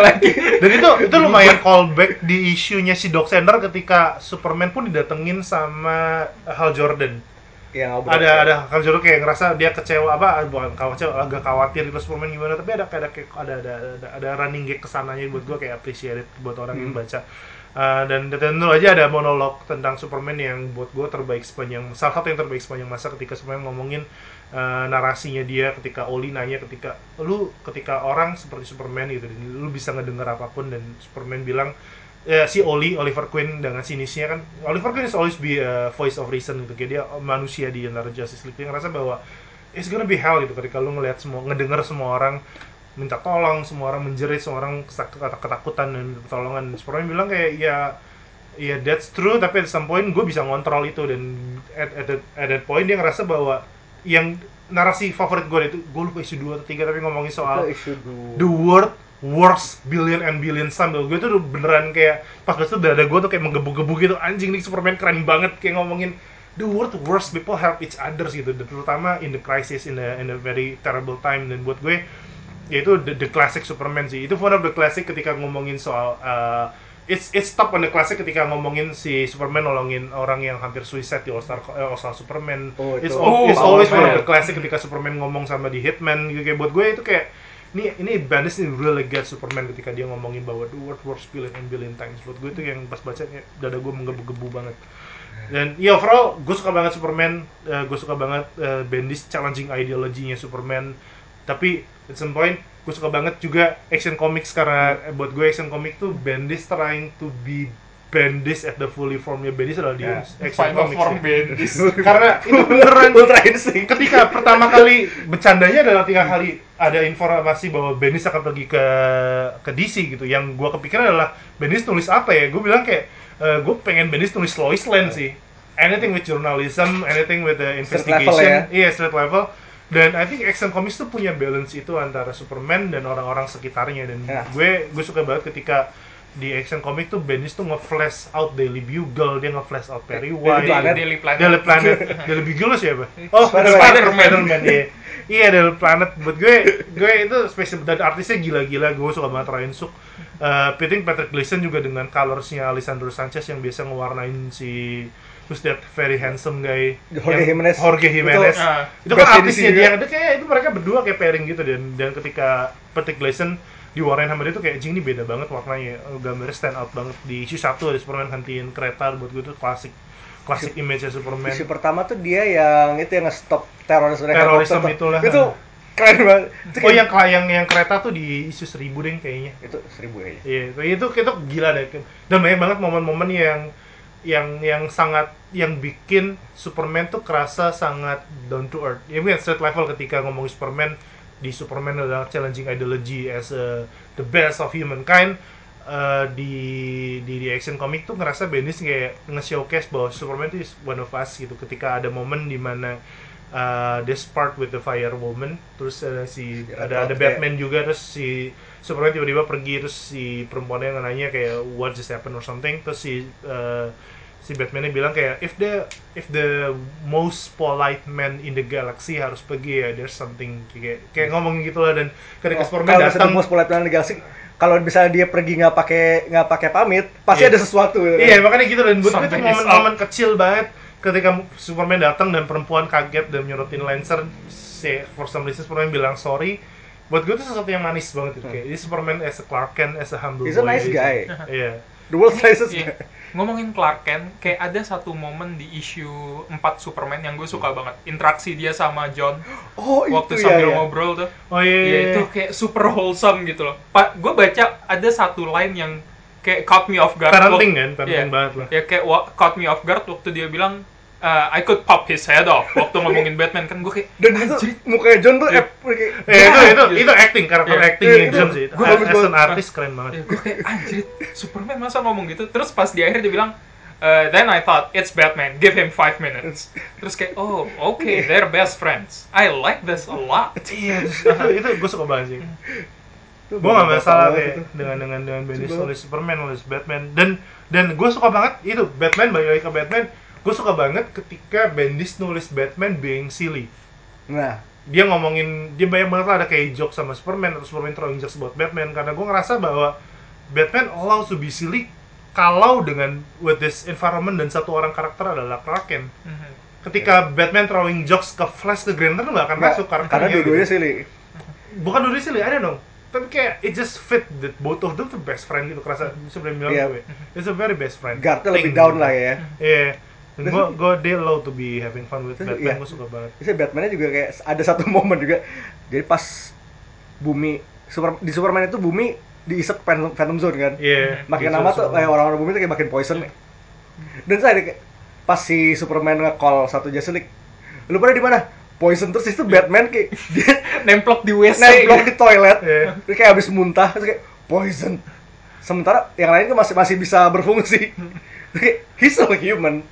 lagi. Dan itu itu lumayan callback di isunya si Doc Sender ketika Superman pun didatengin sama Hal Jordan. Yang ngobrol. ada ada Hal Jordan kayak ngerasa dia kecewa apa bukan kecewa agak khawatir gitu Superman gimana tapi ada ada kayak ada ada ada, ada running gag ke sananya buat gue kayak appreciate buat orang yang baca Uh, dan dan tentu aja ada monolog tentang Superman yang buat gue terbaik sepanjang salah satu yang terbaik sepanjang masa ketika Superman ngomongin uh, narasinya dia ketika Oli nanya ketika lu ketika orang seperti Superman gitu lu bisa ngedenger apa pun dan Superman bilang ya si Oli Oliver Queen dengan sinisnya kan Oliver Queen is always be a voice of reason gitu. Kayak dia manusia di antara Justice League. Dia ngerasa bahwa it's gonna be hell gitu ketika lu ngelihat semua ngedenger semua orang minta tolong semua orang menjerit semua orang ketakutan dan pertolongan. Superman bilang kayak ya ya that's true tapi at some point gue bisa ngontrol itu. Dan at, at, that, at that point dia ngerasa bahwa yang narasi favorit gue itu gue lupa isu 2 atau 3 tapi ngomongin soal dua. the world worst billion and billion sambil gue tuh udah beneran kayak pas pas itu dada gue tuh kayak menggebu-gebu gitu. Anjing nih Superman keren banget. Kayak ngomongin the world worst people help each others gitu. Terutama in the crisis in the in the very terrible time. Dan buat gue ya itu the, the classic Superman sih. Itu one of the classic ketika ngomongin soal uh, it's it's top on the classic ketika ngomongin si Superman nolongin orang yang hampir suicide di All Star eh, All Star Superman. Oh, itu. it's, al- it's Oh, always one of the classic ketika Superman ngomong sama di Hitman. Gitu kayak buat gue itu kayak ini ini Bendis ini really get Superman ketika dia ngomongin bahwa the world worst billion and billion times? Buat gue itu yang pas baca dada gue menggebu-gebu banget. Dan ya overall gue suka banget Superman eh, gue suka banget eh, Bendis challenging ideologinya Superman. Tapi at some point gue suka banget juga action comics karena eh, buat gue action comic tuh Bendis trying to be Bendis at the fully formnya Bendis adalah di Ya, action Final comics form ya. Bendis. karena itu beneran Ultra instinct. ketika pertama kali bercandanya adalah tiga kali ada informasi bahwa Bendis akan pergi ke ke DC gitu yang gue kepikiran adalah Bendis tulis apa ya gue bilang kayak gue pengen Bendis tulis Lois Lane sih anything with journalism anything with the Street investigation level ya. iya street level dan I think Action Comics tuh punya balance itu antara Superman dan orang-orang sekitarnya dan Ya. gue gue suka banget ketika di Action Comics tuh Bendis tuh nge-flash out Daily Bugle, dia nge-flash out Perry White, Planet. Daily Planet. Daily Planet, Daily Bugle siapa? Oh, Spider-Man. Spider-Man, Spider-Man, iya. Daily Planet. Buat gue, gue itu spesial dan artisnya gila-gila. Gue suka banget Ryan Suk. Uh, Piting Patrick Gleason juga dengan colorsnya Alessandro Sanchez yang biasa ngewarnain si terus that very handsome guy Jorge yang- Jimenez. Jorge Jimenez Itu, ah, itu kan artisnya dia itu kayak itu mereka berdua kayak pairing gitu dan dan ketika Patrick Gleason diwarnain sama dia tuh kayak jing ini beda banget warnanya gambarnya stand out banget di issue satu ada Superman gantiin kereta buat gue tuh klasik klasik image nya Superman Isu pertama tuh dia yang itu yang nge-stop teroris Terorisme helikopter tuh. itulah. Itu keren banget Itu Oh kayak- yang yang yang kereta tuh di isu seribu deh kayaknya. itu seribu kayaknya Iya, itu itu itu gila deh. Dan banyak banget momen-momen yang yang yang sangat yang bikin Superman tuh kerasa sangat down to earth. Ya mungkin street level ketika ngomongin Superman di Superman adalah challenging ideology as a, the best of humankind. eh, di, di di action comic tuh ngerasa Bendis kayak nge-showcase bahwa Superman itu is one of us gitu ketika ada momen di mana uh, they part with the Fire Woman terus ada si Si ada ada Batman juga terus si Superman tiba-tiba pergi terus si perempuannya nanya kayak what just happened or something terus si uh, si Batman-nya bilang kayak if the if the most polite man in the galaxy harus pergi ya there's something kayak kayak ngomong gitu lah dan ketika Oh, Superman kalau datang datang mulai planet galaksi kalau misalnya dia pergi nggak pakai nggak pakai pamit pasti Iya. ada sesuatu gitu kan. Iya makanya gitu dan buat gue itu momen-momen kecil banget ketika Superman datang dan perempuan kaget dan nyorotin Lancer si for some reason Superman bilang sorry buat gue itu sesuatu yang manis banget itu kayak ini Superman as a Clark Kent as a humble He's a boy nice gitu. guy. Iya the world's nicest guy Ngomongin Clark Kent, kayak ada satu momen di issue 4 Superman yang gue suka banget. Interaksi dia sama John oh waktu itu ya, sambil ya. ngobrol tuh. oh iya, Iya, iya. itu kayak super wholesome gitu loh. Pak, gue baca ada satu line yang kayak caught me off guard. parenting kan parenting Iya. banget lah Ya kayak caught me off guard waktu dia bilang uh, I could pop his head off. Waktu ngomongin Batman kan gue kayak dan itu mukanya John tuh Iya. eh, kayak Eh, itu itu Iya. itu acting karakter Iya. acting Iya, nya itu John sih. Gua bagus as an banget. artist keren banget. Ya, gue kayak anjir Superman masa ngomong gitu? Terus pas di akhir dia bilang uh, then I thought it's Batman. Give him five minutes. Terus kayak oh okay they're best friends. I like this a lot. Iya itu, itu gue suka banget sih. Itu gue gak masalah itu. dengan dengan dengan Bendis nulis Superman nulis Batman. Dan dan gue suka banget itu Batman balik lagi ke Batman gue suka banget ketika Bendis nulis Batman being silly. Nah. Dia ngomongin dia banyak banget lah ada kayak joke sama Superman atau Superman throwing jokes buat Batman. Karena gue ngerasa bahwa Batman allowed to be silly kalau dengan with this environment dan satu orang karakter adalah Clark Kent. Mhm. ketika Batman throwing jokes ke Flash ke Green Lantern nggak akan nggak, masuk karena karakternya dua-duanya gitu. silly. Bukan dua-duanya silly I don't know. Tapi kayak it just fit that both of them tuh best friend gitu. Kerasa sebenarnya bilang Iya. gue it's a very best friend guardnya lebih down lah ya. Iya. Terus- gue gue they allow to be having fun with Batman iya. gue suka banget Terus Batman-nya juga kayak ada satu momen juga. Jadi pas bumi super, di Superman itu bumi diisep Phantom, Phantom Zone kan. iya Makin lama tuh kayak orang-orang bumi tuh kayak makin poison. Dan saya pas si Superman nge-call satu Justice League. Lu pada di mana? Poison terus itu Batman kayak dia nemplok di WC nemplok gitu. di toilet. Iya. Terus kayak habis muntah terus kayak poison. Sementara yang lain tuh masih masih bisa berfungsi. Terus kayak he's still human.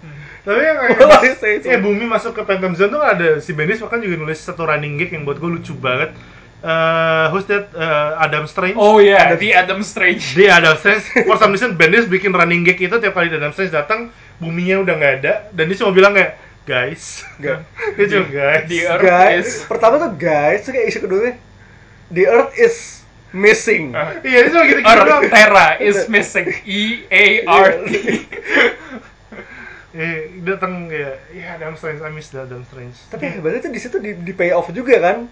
Tapi yang it? ya bumi masuk ke Phantom Zone tuh ada si Bendis bahkan juga nulis satu running gag yang buat gue lucu banget. Eh, who's that? Eh, Adam Strange. oh iya di Adam Strange Dia Adam Strange. For some reason Bendis bikin running gag itu tiap kali Adam Strange datang buminya udah nggak ada dan dia cuma bilang kayak guys. Enggak. dia cuma guys. The Earth guys, is pertama tuh guys, terus kayak isu kedua the earth is missing. Uh, Iya dia cuma gitu-gitu Earth doang. Terra is missing E A R T Eh, datang kayak ya Adam Strange, I miss Adam Strange. Tapi hebatnya tuh di situ di, di pay off juga kan.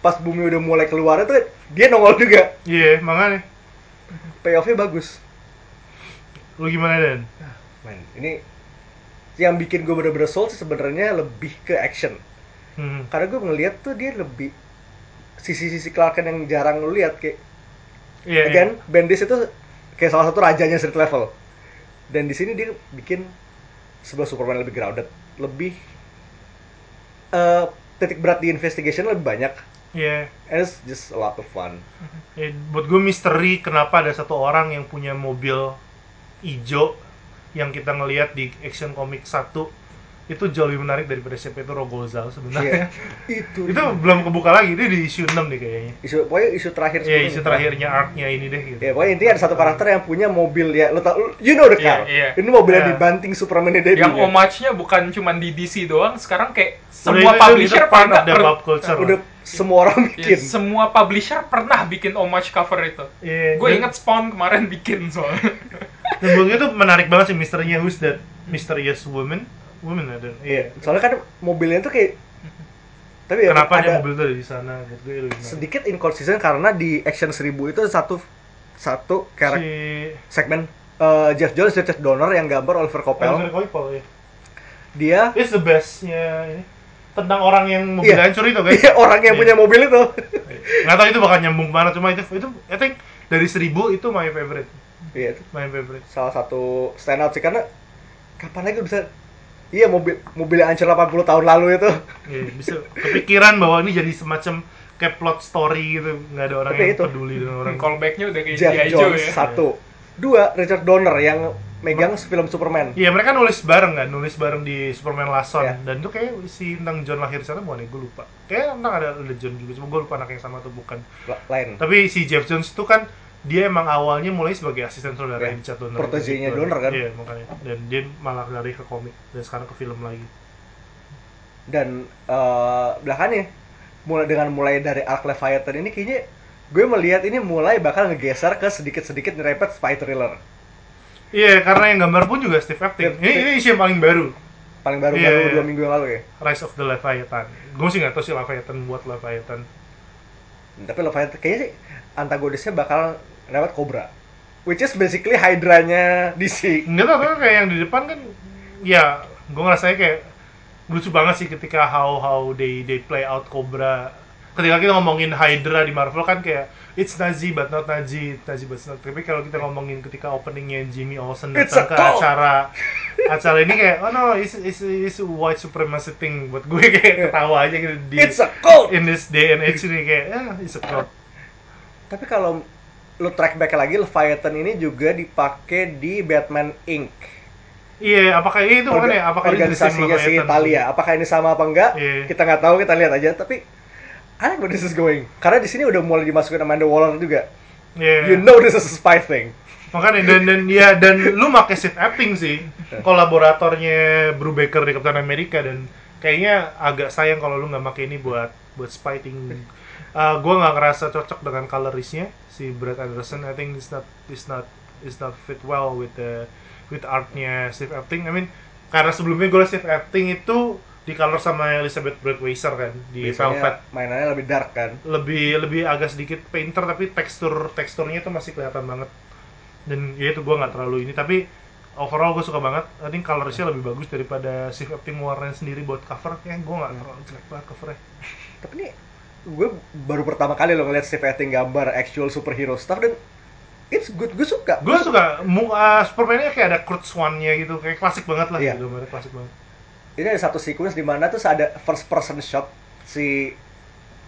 Pas bumi udah mulai keluar itu dia nongol juga. Iya, makanya. Pay offnya bagus. Lu gimana Dan? Men, ini yang bikin gue bener-bener sold sih sebenarnya lebih ke action. Hmm. Karena gue ngeliat tuh dia lebih sisi-sisi Clark Kent yang jarang lu lihat kayak Iya. iya. again Bendis itu kayak salah satu rajanya street level. Dan di sini dia bikin sebuah Superman lebih grounded, lebih eh, titik berat di investigation lebih banyak. Iya. And it's just a lot of fun. Ya, buat gue misteri kenapa ada satu orang yang punya mobil ijo yang kita ngelihat di Action Comic 1 itu jauh lebih menarik daripada siapa itu Rogozal Iya. sebenarnya. itu itu belum kebuka lagi, dia di issue 6 deh kayaknya. isu pokoknya isu terakhir Iya, sebelum isu ini. terakhirnya arc-nya ini deh gitu. Ya, pokoknya intinya ada satu karakter yang punya mobil ya, lo tau, you know the car. Iya, iya. Ini mobil yang Iya. dibanting Superman dia yang homage-nya bukan cuma di DC doang sekarang kayak Udah, semua itu- itu- publisher itu pernah per- pop culture. udah semua orang ya, bikin. semua publisher pernah bikin homage cover itu Iya, gue inget Spawn kemarin bikin soalnya Dan tuh menarik banget sih misterinya who's that mysterious woman? Woman ada. Iya, soalnya kan mobilnya tuh kayak tapi ya Kenapa ada mobil tuh ada di sana? Buat gue itu menarik. sedikit inconsistent karena di Action 1000 itu satu satu karakter si segmen eh, Jeff Jones Richard Donner yang gambar Oliver Coppel Oliver Coipel ya. dia It's the bestnya ini. tentang orang yang mobil Iya. hancur itu kan Iya, orang yang Iya. punya mobil itu. nggak tahu itu bakal nyambung mana cuma itu itu I think dari seribu itu my favorite Iya, itu my favorite salah satu stand out sih karena kapan lagi bisa Iya mobil mobil yang hancur 80 tahun lalu itu. Iya, bisa kepikiran bahwa ini jadi semacam kayak plot story gitu nggak ada orang Tapi yang itu. peduli dengan orang Callbacknya udah kayak Jeff Jones ya. satu. Dua Richard Donner yang megang film Superman. Iya mereka nulis bareng kan, nulis bareng di Superman Last Son Iya. dan itu kayak si tentang John lahir sana bukan ya, gue lupa. Kayak tentang ada, ada John juga, cuma gue lupa anak yang sama atau bukan. La- Lain. Tapi si Jeff Jones itu kan dia emang awalnya mulai sebagai asisten saudara Iya, Richard Donner. protégé-nya Gitu. Donner kan. Iya makanya. Dan dia malah lari ke komik dan sekarang ke film lagi. Dan eh belakangnya mulai dengan mulai dari Arc Leviathan ini kayaknya gue melihat ini mulai bakal ngegeser ke sedikit-sedikit nyerempet spy thriller. Iya karena yang gambar pun juga Steve Epting. Steve- Ini ini isu yang paling baru, Paling baru Iya, baru iya. dua minggu yang lalu ya. Rise of the Leviathan. Gue sih nggak tahu sih Leviathan buat Leviathan. Tapi Leviathan kayaknya sih antagonisnya bakal lewat Cobra. Which is basically Hydra-nya DC. Enggak tahu tapi kayak yang di depan kan ya gue ngerasanya kayak lucu banget sih ketika how how they they play out Cobra. Ketika kita ngomongin Hydra di Marvel kan kayak it's Nazi but not Nazi Nazi but not. Tapi kalau kita ngomongin ketika openingnya Jimmy Olsen datang ke acara acara ini kayak oh no it's, it's, it's white supremacy thing. Buat gue kayak ketawa aja gitu di It's a cult. in this day and age ini kayak eh it's a cult. Tapi kalau lu track back lagi Leviathan ini juga dipakai di Batman Inc. iya apakah itu Orga- makanya apakah ini the same organisasinya si? Italia. Apakah ini sama apa enggak? Iya. Kita nggak tahu, kita lihat aja. Tapi I like this is going. Karena di sini udah mulai dimasukin Amanda Waller juga. Iya. You know this is a spy thing. Makanya dan dan ya dan lu make Steve Epting sih kolaboratornya Brubaker di Captain America dan kayaknya agak sayang kalau lu nggak make ini buat buat spiting. Uh, gue nggak ngerasa cocok dengan colorisnya si Brad Anderson. I think it's not it's not it's not fit well with the with artnya Steve Epting. I mean karena sebelumnya gue Steve Epting itu di color sama Elizabeth Breadweiser kan di Velvet Biasanya mainannya lebih dark kan. lebih lebih agak sedikit painter tapi tekstur teksturnya itu masih kelihatan banget dan ya itu gue nggak terlalu ini tapi overall gue suka banget I think colorsnya lebih bagus daripada Steve Epting warnanya sendiri buat cover ya gue nggak terlalu jelek banget covernya Tapi ini gue baru pertama kali lo ngeliat Steve Epting gambar actual superhero stuff dan it's good. Gue suka. gue suka. Uh, Superman-nya kayak ada Kurt Swan-nya gitu. Kayak klasik banget lah Iya. gitu gambarnya klasik banget. Ini ada satu sequence di mana tuh ada first person shot si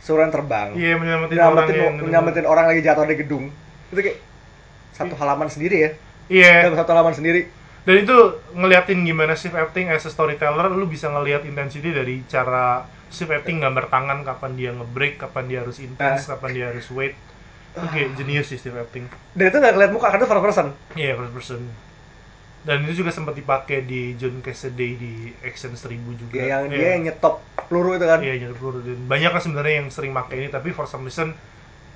Superman terbang. iya menyelamatin orang yang nyelamatin orang lagi jatuh dari gedung. Itu kayak satu halaman sendiri ya? Iya. Satu halaman sendiri. Dan itu ngeliatin gimana Steve Epting as a storyteller lu bisa ngeliat intensity dari cara Steve Epting gambar tangan kapan dia nge-break kapan dia harus intense Ah. kapan dia harus wait. Itu kayak jenius sih Steve Epting dan itu nggak kelihatan muka karena itu first person. Iya first person. Dan itu juga sempat dipakai di John Cassaday di Action 1000 juga. Ya, yang Iya. dia yang nyetop peluru itu kan. Iya nyari peluru. Dan banyak kan sebenarnya yang sering pakai ini tapi for some reason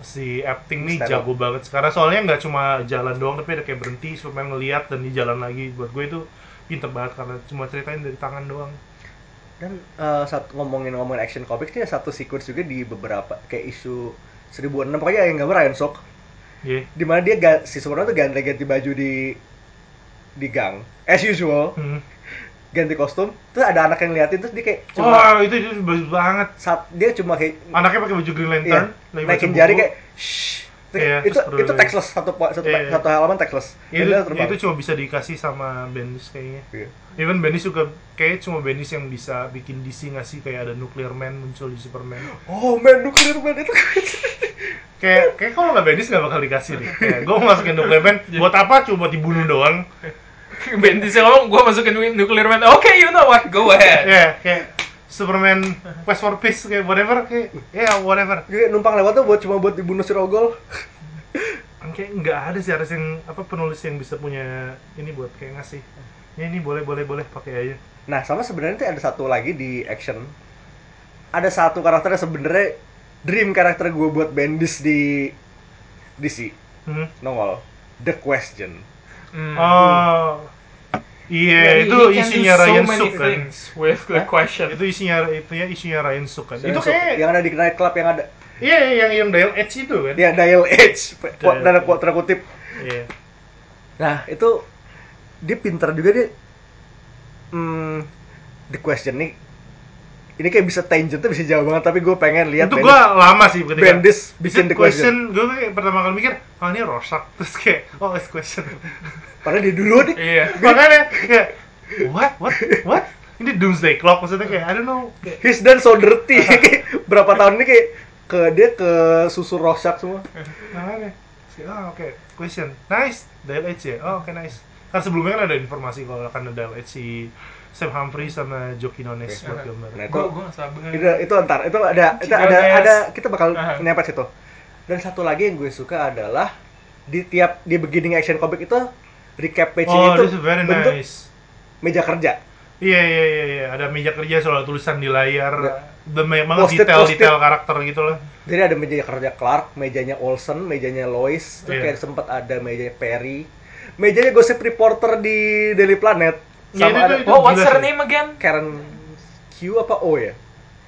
si nih Stand up. jago banget. Sekarang soalnya nggak cuma jalan doang tapi ada kayak berhenti Superman ngeliat dan di jalan lagi. Buat gue itu pinter banget karena cuma ceritain dari tangan doang dan eh, saat ngomongin ngomongin action comics ada satu sequence juga di beberapa kayak isu 1006 pokoknya yang gambar Ryan Sok Iya. di mana dia ga- si Superman tuh ganti-ganti baju di di gang as usual Hmm. ganti kostum terus ada anak yang ngeliatin terus dia kayak cuma Wah itu itu bagus banget saat dia cuma kayak anaknya pakai baju Green Lantern Iya, naikin jari kayak shh. Iya, itu itu textless satu satu, Iya. satu halaman textless. Ya, itu, ya, itu cuma bisa dikasih sama Bendis kayaknya Iya. Even Bendis juga kayak cuma Bendis yang bisa bikin DC ngasih kayak ada Nuclear Man muncul di Superman Oh man, nuclear man itu. kayak kayak kalau nggak Bendis nggak bakal dikasih deh kayak gue masukin Nuclear Man buat apa cuma buat dibunuh doang Bendis ngomong, gue masukin nuclear man. Oke, you know what? Go ahead. ya kayak Superman Quest for Peace kayak whatever kayak ya whatever Dia numpang lewat tuh buat cuma buat dibunuh si Rogol. kayak nggak ada sih harus yang apa penulis yang bisa punya ini buat kayak ngasih ya ini boleh boleh boleh pakai aja Nah, sama sebenarnya tuh ada satu lagi di action. Ada satu karakter yang sebenarnya dream karakter gue buat Bendis di DC. Hmm. Nongol. The Question. Hmm. Oh. Iya, He- itu isinya so Ryan Suk kan. things With the Hah? question. Itu isinya itu ya isinya Ryan Suk kan. Itu kayak yang ada di night club yang ada iya yang yang Dial Edge itu kan. ya dial edge Dial dan Edge. quote tanda kutip. Iya. Nah, itu dia pinter juga dia hmm, The Question nih ini kayak bisa tangent tuh bisa jauh banget tapi gue pengen lihat itu gua lama sih ketika Bendis bikin the question. gue kayak pertama kali mikir oh ini Rorschach terus kayak oh it's question. Padahal dia dulu nih. Iya. makanya kayak what? What? What? Ini doomsday clock maksudnya kayak I don't know. Kayak he's done so dirty. Berapa tahun ini kayak ke dia ke susu Rorschach semua. Makanya oh oke question. Nice. DLH ya oh oke nice. Kan sebelumnya kan ada informasi kalau akan ada DLH si Sam Humphrey sama Joe Quinones Oke. buat gambar Nah, itu- gue gak sabar. itu itu ntar itu ada itu ada ada kita bakal Aha. nyampe situ dan satu lagi yang gue suka adalah di tiap di beginning action comic itu recap page oh itu very bentuk nice meja kerja Iya iya iya iya ada meja kerja soal tulisan di layar, Ya. the banget Post-it, detail-detail karakter gitu loh. jadi ada meja kerja Clark mejanya Olsen mejanya Lois terus Iya. kayak sempet ada mejanya Perry mejanya gosip reporter di Daily Planet Ya, sama itu- ada itu- Oh, what's her name again? Karen Q apa O ya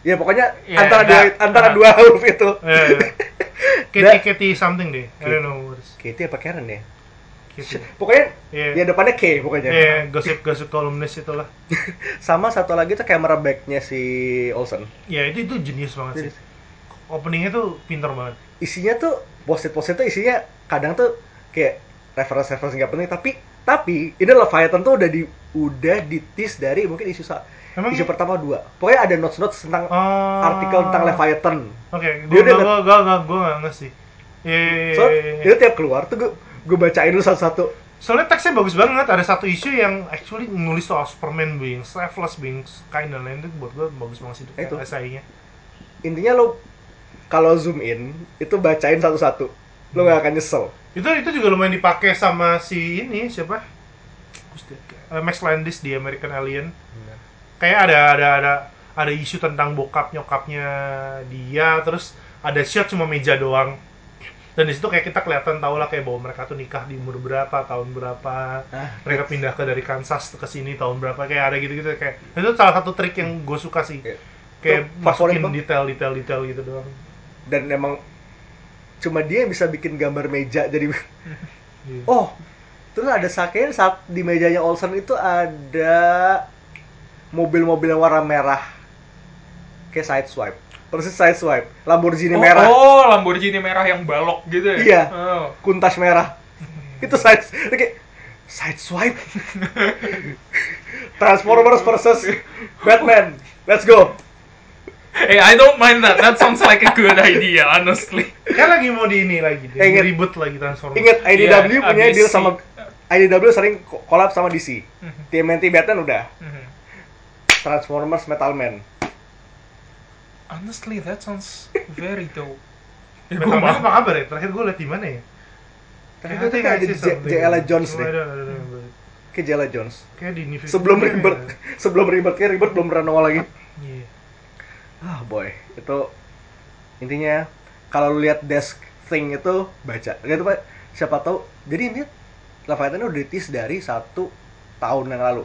ya pokoknya Iya, antara nah, dua antara nah. dua huruf itu Iya, iya. Katie Katie something deh. I don't know what is Katie apa Karen ya Katie. pokoknya Iya. ya depannya K pokoknya Iya, gosip-gosip kolumnis itulah. sama satu lagi tuh camera backnya si Olsen Ya itu itu jenius banget sih. Openingnya tuh pinter banget. isinya tuh post-it-post itu isinya kadang tuh kayak reference-reference nggak penting tapi tapi ini Leviathan tuh udah di udah ditis dari mungkin isu Emang isu iya? pertama dua pokoknya ada notes-notes tentang Oh. artikel tentang Leviathan Oke, Dia gue udah gue gue gue gue nggak ngerti. Iya, iya, iya, so iya, iya. itu tiap keluar tuh gue gue bacain dulu satu-satu Soalnya teksnya bagus banget. Ada satu isu yang actually nulis soal Superman being selfless, being kind dan lain itu buat gue bagus banget sih itu, Itu. esainya. intinya lo kalau zoom in itu bacain satu-satu lo nggak akan nyesel Itu itu juga lumayan dipakai sama si ini siapa? Eh, Max Landis di American Alien. Kayak ada ada ada ada isu tentang bokap nyokapnya dia, terus ada shot cuma meja doang. Dan di situ kayak kita kelihatan tau lah kayak bahwa mereka tuh nikah di umur berapa, tahun berapa, Ah, mereka pindah ke dari Kansas ke sini tahun berapa, kayak ada gitu-gitu kayak itu salah satu trik yang gue suka sih. Iya. Kayak masukin detail-detail detail gitu doang. dan emang cuma dia yang bisa bikin gambar meja jadi Iya. oh terus ada sakit saat di mejanya Olsen itu ada mobil-mobil yang warna merah. Kayak side swipe. Persis side swipe. Lamborghini Oh, merah. oh, Lamborghini merah yang balok gitu ya? Iya. Oh. kuntas merah. Itu side itu kayak side swipe. Transformers versus Batman. Let's go Hey, I don't mind that. That sounds like a good idea, honestly. Kan lagi mau di ini lagi, Eh, inget. ribut lagi Transformers. Ingat IDW Iya, punya ABC. deal sama IDW sering ko- collab sama DC. Mhm. TMNT Batman udah. Mhm. Transformers Metal Man. Honestly, that sounds very dope. Ya, Metal Man apa kabar ya? Terakhir gue liat di mana ya? Kayak itu kayak see ada J- something. J.L. Jones Oh, deh. Kayak Jella Jones. Kayak di New Sebelum 52 Rebirth. ya. Sebelum Rebirth kayak Rebirth belum pernah nongol lagi. Iya. Ah boy, itu intinya kalau lu lihat desk thing itu baca. Gitu Pak. Siapa tahu. Jadi ini Leviathan udah ditis dari satu tahun yang lalu.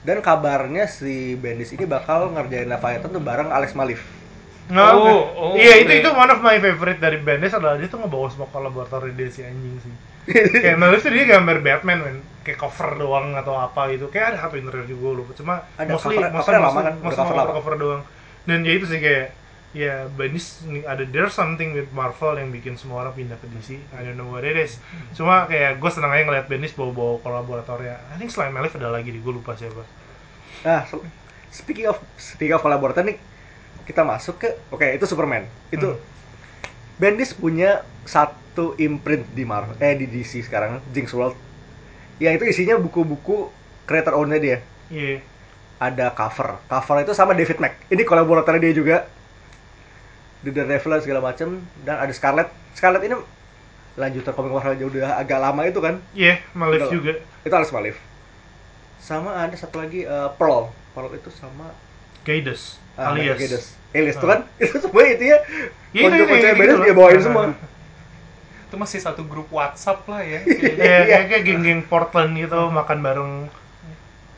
Dan kabarnya si Bendis ini bakal ngerjain Leviathan tuh bareng Alex Malif. Nggak, Oh, nggak. oh, iya itu itu one of my favorite dari Bendis adalah dia tuh ngebawa semua kolaborator dia si anjing sih. kayak Malif tuh dia gambar Batman men, kayak cover doang atau apa gitu. Kayak ada satu interview juga lupa. Cuma Ada mostly cover- mostly covernya lama mostly- kan? Udah mostly cover lama. cover, cover doang. Dan ya itu sih kayak ya Bendis ada there's something with Marvel yang bikin semua orang pindah ke DC. I don't know what it is. Cuma kayak gue seneng aja ngeliat Bendis bawa-bawa kolaboratornya. I think selain Malif ada lagi di gue lupa siapa. Nah, so- speaking of speaking of kolaborator nih, kita masuk ke oke itu Superman. Itu Hmm. Bendis punya satu imprint di Marvel eh di DC sekarang, Jinx World. Yang itu isinya buku-buku creator ownnya dia. Iya. Ada cover. Cover itu sama David Mack. Ini kolaboratornya dia juga. The Daredevil dan segala macam dan ada Scarlet. Scarlet ini lanjutan komik Marvel aja udah agak lama itu kan. Iya, Malif Udah. juga. Itu Alex Malif. Sama ada satu lagi eh, Pearl. Pearl itu sama Gaides, Ah, alias. Gaides. Alias Ah. tuh kan itu semua itu ya. Iya, itu- Konsep-konsep itu- Bendis gitu dia bawain Ah. semua. Itu masih satu grup WhatsApp lah ya. Iya, kayak, kayak geng-geng Portland gitu makan bareng.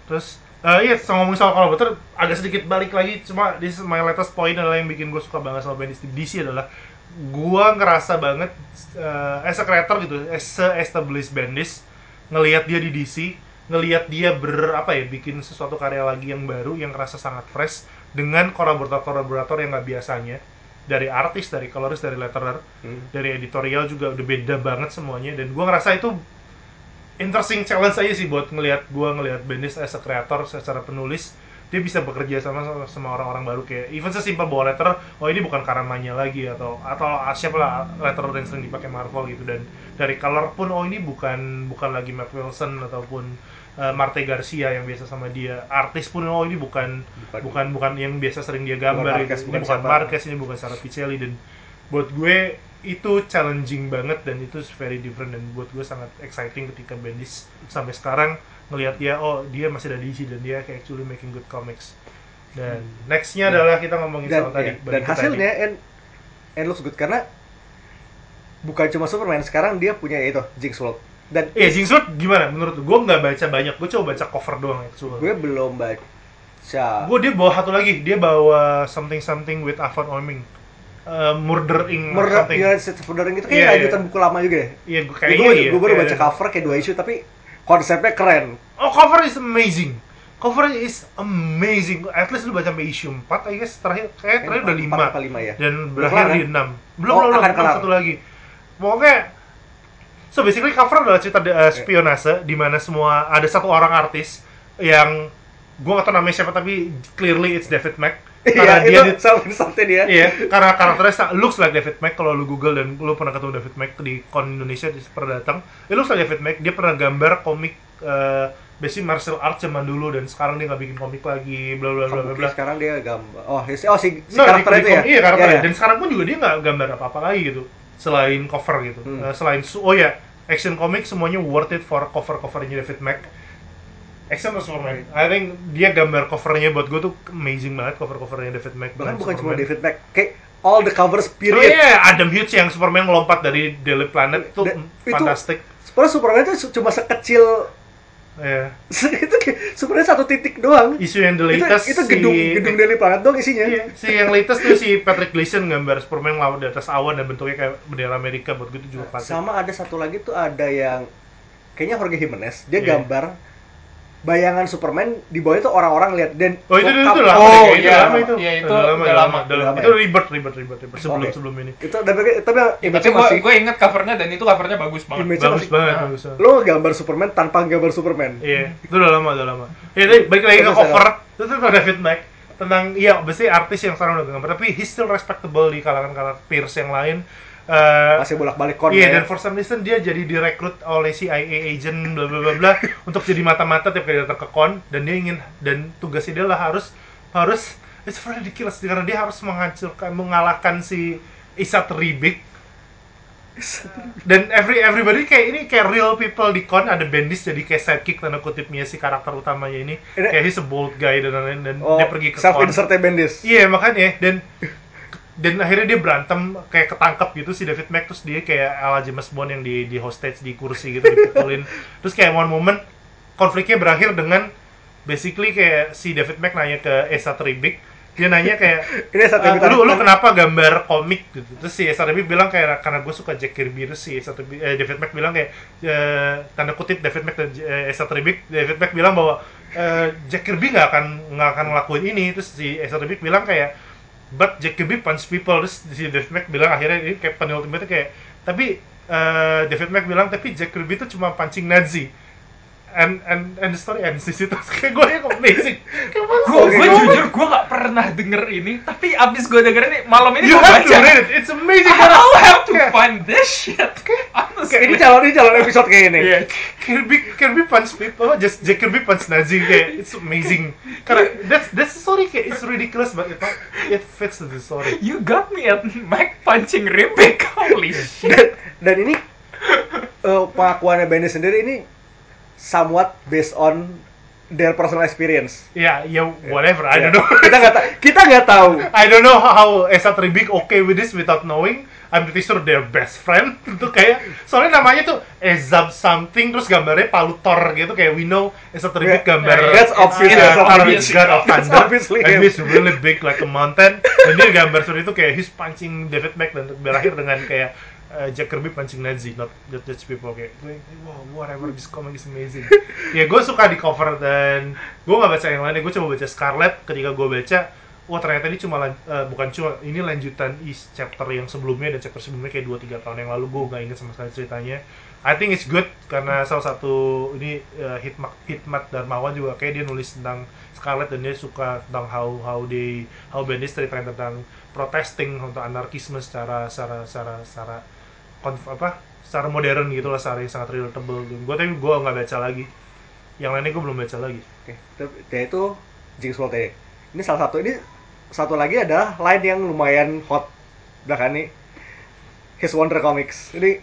Terus eh iya, so, ngomongin soal kolaborator, agak sedikit balik lagi, cuma this is my latest point adalah yang bikin gue suka banget sama di DC adalah gua ngerasa banget eh, as a creator gitu, as a established Bendis ngelihat dia di DC, ngelihat dia ber apa ya bikin sesuatu karya lagi yang baru yang ngerasa sangat fresh dengan kolaborator-kolaborator yang nggak biasanya dari artis, dari coloris, dari letterer, Hmm. dari editorial juga udah beda banget semuanya dan gua ngerasa itu interesting challenge aja sih buat ngelihat gua ngelihat Bendis as a creator secara penulis dia bisa bekerja sama sama, orang-orang baru kayak even sesimpel bawa letter oh ini bukan karamanya lagi atau atau ah, siapa lah letter yang sering dipakai Marvel gitu dan dari color pun oh ini bukan bukan lagi Matt Wilson ataupun uh, Marte Garcia yang biasa sama dia artis pun oh ini bukan Bukan. bukan bukan yang biasa sering dia gambar Marquez, bukan ini bukan. Marquez ini bukan Sarah Pichelli dan buat gue itu challenging banget dan itu very different dan buat gue sangat exciting ketika Bendis sampai sekarang ngelihat dia oh dia masih ada di DC dan dia kayak actually making good comics dan nextnya adalah kita ngomongin dan soal tadi ya, balik dan hasilnya tadi. and and looks good karena bukan cuma Superman sekarang dia punya itu Jinx World dan Iya, Jinx World gimana menurut? Gue nggak baca banyak, gue coba baca cover doang actually. gue belum baca Gue dia bawa satu lagi, dia bawa something something with Avon Oeming, uh, Murder Inc. Murder something. United States of Murdering itu kayak Iya, iya. lanjutan buku lama juga ya Iya, gue gue, kayaknya iya. gue baru Kayak baca ada- cover kayak dua issue tapi konsepnya keren Oh, cover is amazing. Cover is amazing. At least lu baca sampai issue 4, I guess terakhir kayak terakhir udah 5. Empat apa lima ya Dan berakhir di kan? 6. Belum, Oh, belum, satu lagi. Pokoknya So basically cover adalah cerita uh, spionase di mana semua ada satu orang artis yang gua gak tau namanya siapa tapi clearly it's David Mack iya karena dia itu sama insertnya dia Iya, karena karakternya looks like David Mack kalau lu Google dan lu pernah ketemu David Mack di Con Indonesia di pernah datang. It looks like David Mack. Dia pernah gambar komik eh basic martial arts zaman dulu dan sekarang dia nggak bikin komik lagi bla bla bla bla sekarang dia gambar oh si, oh si, si No, karakter di- itu di- ya Iya, karakternya. Iya, iya. Dan sekarang pun juga dia nggak gambar apa-apa lagi gitu selain cover gitu. Hmm. Eh, selain oh ya, action comic semuanya worth it for cover-covernya David Mack. Action Superman? I think dia gambar covernya buat gue tuh amazing banget cover-covernya David Mack. bahkan bukan cuma Superman. David Mack kayak all the covers Oh period iya, Adam Hughes yang Superman ngelompat dari Daily Planet tuh Dan itu- fantastic. sebenarnya Superman itu cuma sekecil Iya. itu sebenarnya satu titik doang Isu yang the itu, latest itu si- gedung gedung Daily Planet doang isinya Iya, si yang latest tuh si Patrick Gleason gambar Superman lawan di atas awan dan bentuknya kayak bendera Amerika buat gue itu juga klasik. sama ada satu lagi tuh ada yang kayaknya Jorge Jimenez dia Iya. gambar bayangan Superman di bawahnya tuh orang-orang lihat dan Oh itu itu, itu lama Oh, iya, itu lama itu. iya, itu udah lama, udah udah lama. lama, udah Udah lama. lama Itu ya? ribet, ribet, ribet, ribet. Sebelum Oke. sebelum ini. itu tapi tapi Ya, tapi gue masih gue inget covernya dan itu covernya bagus banget. image Bagus masih banget, Nah. bagus lo gambar Superman tanpa gambar Superman Iya, itu udah lama, udah lama. Ya, tapi balik lagi ke cover, itu tuh David Mack tentang iya, obviously artis yang sekarang udah gambar, tapi he's still respectable di kalangan kalangan peers yang lain. Eh, masih bolak-balik kon Iya, ya. dan for some reason dia jadi direkrut oleh CIA agent bla bla bla bla untuk jadi mata-mata tiap kali datang ke kon dan dia ingin dan tugasnya dia lah harus harus it's very ridiculous karena dia harus menghancurkan mengalahkan si Isat Ribik. Dan every everybody kayak ini kayak real people di con ada Bendis jadi kayak sidekick tanda kutipnya si karakter utamanya ini. Kayak he's a bold guy dan lain-lain dan oh, dia pergi ke self insertnya Bendis Iya makanya dan dan akhirnya dia berantem kayak ketangkep gitu si David Mack terus dia kayak ala James Bond yang di di hostage di kursi gitu dipukulin. Terus kayak one moment konfliknya berakhir dengan basically kayak si David Mack nanya ke Esa Tribik dia nanya kayak ini satu "Ah, lu lu kenapa gambar komik? Gitu. Terus si Esa Tribik bilang kayak karena gue suka Jack Kirby. Terus si Esa Tribik, eh, David Mack bilang kayak eh, tanda kutip David Mack dan eh, Esa Tribik David Mack bilang bahwa eh, Jack Kirby nggak akan nggak akan ngelakuin ini. Terus si Esa Tribik bilang kayak but Jack Kirby punch people. Terus si David Mack bilang akhirnya ini kayak penultimate kayak tapi eh, David Mack bilang tapi Jack Kirby itu cuma pancing Nazi and and and the story ends di situ kayak gue yang amazing kayak Gue gue jujur gue gak pernah denger ini, tapi abis gue denger ini malam ini gue have to baca. read it it's amazing I'll have to Kayak- find this shit. Honestly. ini calon ini calon episode kayak ini Iya, Kirby Kirby punch people, just Jack Kirby punch Nazi kayak it's amazing. Karena that's that's the story kayak it's ridiculous but it it fits to the story. You got me at Mike punching Ribik. Holy shit. dan, dan ini eh, pengakuannya Bendis sendiri ini somewhat based on their personal experience Ya, ya whatever, I Ya. don't know. kita nggak ta- kita nggak tahu I don't know how Esa Tribik okay with this without knowing. I'm pretty sure they're best friend. Itu kayak soalnya namanya tuh Ezab something terus gambarnya Palu Thor gitu kayak we know Esa Tribik Yeah. gambar Yeah, that's obvious, Yeah, that's God of That's Thunder. obviously and he's really big like a mountain. Dan dia gambar seperti itu kayak he's punching David Mack dan berakhir dengan kayak uh, Jack Kirby punching Nazi, not not Dutch people kayak gue, wow whatever this comic is amazing. ya gue suka di cover dan gue nggak baca yang lainnya, gue coba baca Scarlet. Ketika gue baca, wah ternyata ini cuma eh, bukan cuma ini lanjutan is chapter yang sebelumnya dan chapter sebelumnya kayak 2-3 tahun yang lalu gue nggak inget sama sekali ceritanya I think it's good karena salah satu ini eh, Hitmat Hitmat Darmawan juga kayak dia nulis tentang Scarlet dan dia suka tentang how how they how Bendis ceritain tentang protesting untuk anarkisme secara secara secara secara apa secara modern gitu lah yang sangat relatable gue tapi gue nggak baca lagi yang lainnya gue belum baca lagi Oke, itu- dia itu Jinx World ya. Ini salah satu ini satu lagi adalah line yang lumayan hot belakangan nih. His Wonder Comics. Ini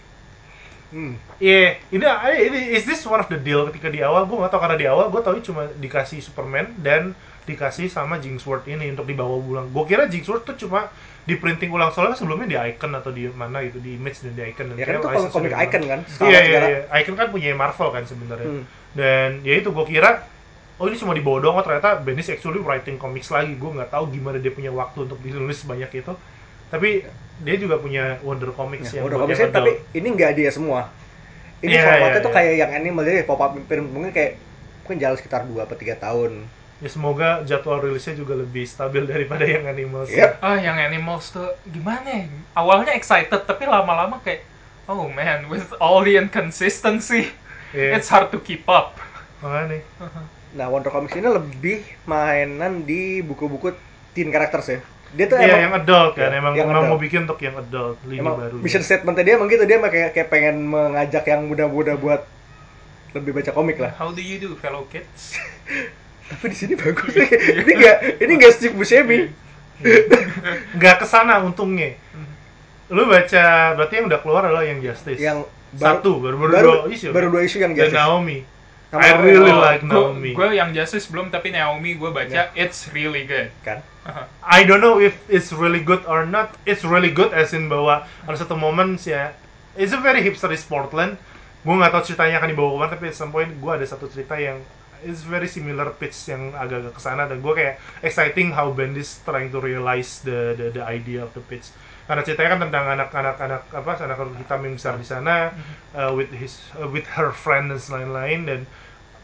hmm, Iya, ini ini is this one of the deal ketika di awal gue nggak tahu karena di awal gue tahu cuma dikasih Superman dan dikasih sama Jinxworth ini untuk dibawa pulang. Gue kira Jinxworth tuh cuma di printing ulang soalnya sebelumnya di Icon atau di mana gitu di Image dan di Icon dan ya kan itu license komik, icon kan. Iya, iya, iya. Icon kan punya Marvel kan sebenarnya. Hmm. Dan ya itu gue kira oh ini cuma dibawa doang oh ternyata Bendis actually writing comics lagi. Gue nggak tahu gimana dia punya waktu untuk ditulis sebanyak itu. Tapi dia juga punya Wonder Comics Ya, yang komiknya yang tapi ini nggak dia semua. Ini Iya, formatnya iya, tuh iya. kayak yang animal jadi pop up mungkin kayak mungkin jalan sekitar 2 atau 3 tahun. Ya semoga jadwal rilisnya juga lebih stabil daripada yang Animals. Yep. Ah, yang Animals tuh gimana ya? Awalnya excited, tapi lama-lama kayak, oh man, with all the inconsistency, Iya. it's hard to keep up. Makanya. Nah, Wonder Comics ini lebih mainan di buku-buku teen characters ya. Dia tuh Iya, emang yang adult kan, Iya, emang yang emang adult. mau bikin untuk yang adult, lini emang baru. mission statementnya dia emang gitu dia emang kayak, kayak pengen mengajak yang muda-muda buat lebih baca komik lah. How do you do, fellow kids? Tapi di sini bagus. ini enggak ini enggak Steve Buscemi. Nggak ke sana untungnya. Lu baca, berarti yang udah keluar adalah yang Justice. Yang Satu, baru- baru baru, dua isu. Baru dua isu yang Dan Justice. Naomi. Sama I really Oh, like Naomi. Gue yang Justice belum, tapi Naomi gue baca, it's really good. kan. I don't know if it's really good or not. It's really good as in bahwa ada satu momen sih ya. It's a very hipsteris Portland. Gue nggak tahu ceritanya akan dibawa ke mana, tapi at some point gue ada satu cerita yang it's very similar pitch yang agak-agak ke sana dan gue kayak exciting how Bendis trying to realize the the, the idea of the pitch. Karena ceritanya kan tentang anak-anak anak apa anak hitam yang besar di sana uh, with his uh, with her friend dan lain-lain dan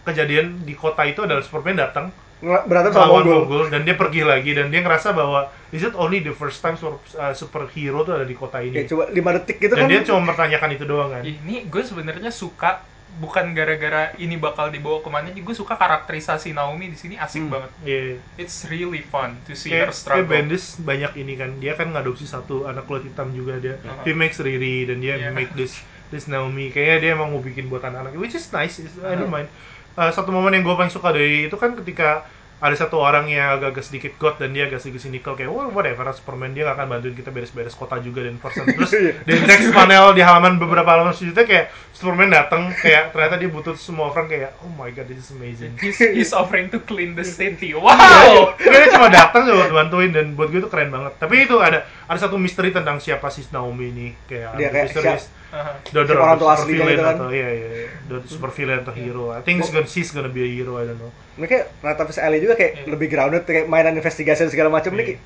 kejadian di kota itu adalah Superman datang Berantem sama lawan Mongol. Mongol dan dia pergi lagi dan dia ngerasa bahwa is it only the first time super, uh, superhero tuh ada di kota Ya ini coba 5 detik gitu dan kan. dia cuma mempertanyakan itu doang kan Ini gue sebenarnya suka bukan gara-gara ini bakal dibawa ke mana, gue suka karakterisasi Naomi di sini asik Hmm. banget. Iya. It's really fun to see kayak, her kayak struggle. Bendis banyak ini kan dia kan ngadopsi satu anak kulit hitam juga dia Uh-huh. he makes Riri dan dia Yeah. make this this Naomi kayaknya dia emang mau bikin buat anak-anak which is nice is- I don't Uh-huh. mind Uh, satu momen yang gue paling suka dari itu kan ketika ada satu orang yang agak-agak sedikit god dan dia agak sedikit cynical kayak well whatever Superman dia gak akan bantuin kita beres-beres kota juga dan person terus di next panel di halaman beberapa halaman selanjutnya kayak Superman datang kayak ternyata dia butuh semua orang kayak oh my god this is amazing He's, he's offering to clean the city. Iya, Wow! dia cuma datang cuma buat bantuin dan buat gue itu keren banget. Tapi itu ada ada satu misteri tentang siapa si Naomi ini kayak Dia kayak misterius Uh-huh. Daughter orang of tua villain gitu kan. atau iya iya iya. daughter super villain atau hero. I think it's gonna, she's gonna be a hero. I don't know. Kayak Natafis Alley juga kayak Iya. lebih grounded kayak mainan investigasi dan segala macam. Ini Iya.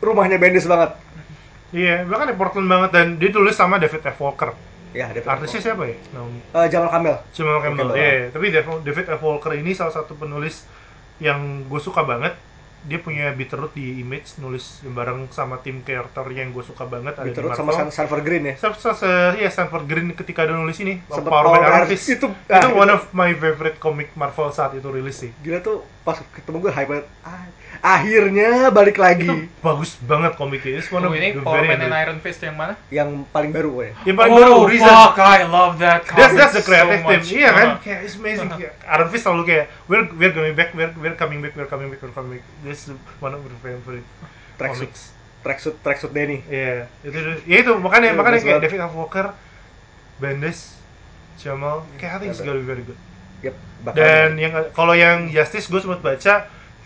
rumahnya Bendis banget. Iya, bahkan di Portland banget dan dia tulis sama David F. Walker. Ya, David Artisnya siapa ya? Naomi. Eh, Jamal Kamel. Cuma Campbell. Campbell. Iya, iya. tapi Dav- David F. Walker ini salah satu penulis yang gue suka banget. Dia punya Bitterroot di Image, nulis bareng sama tim karakter yang gue suka banget. Ada di Terus sama Sanford Green ya. Se- se- se- ya Stanford Green ketika ada nulis ini Power Man Fist itu- itu, ah, one itu. of my favorite comic Marvel saat itu rilis sih Gila tuh pas ketemu gue hype banget. Ah, akhirnya balik lagi. itu bagus banget komiknya Oh, of ini the Power Man and Iron Fist yang mana? Yang paling baru ya. yang paling oh, baru Reason fuck, I love that comic that's that's the creative so team iya kan Uh-huh. kayak it's amazing Uh-huh. Kayak Iron Fist selalu kayak we're we're coming back we're we're coming back we're coming back we're coming back this is one of my favorite Tracksuit, tracksuit, tracksuit Denny. Iya, itu ya itu makanya Iya, makanya kayak. David F. Walker, Bendis, Jamal, kayak I think it's gonna be very good. Yep, bakal Dan yang kalau yang Justice gue sempat baca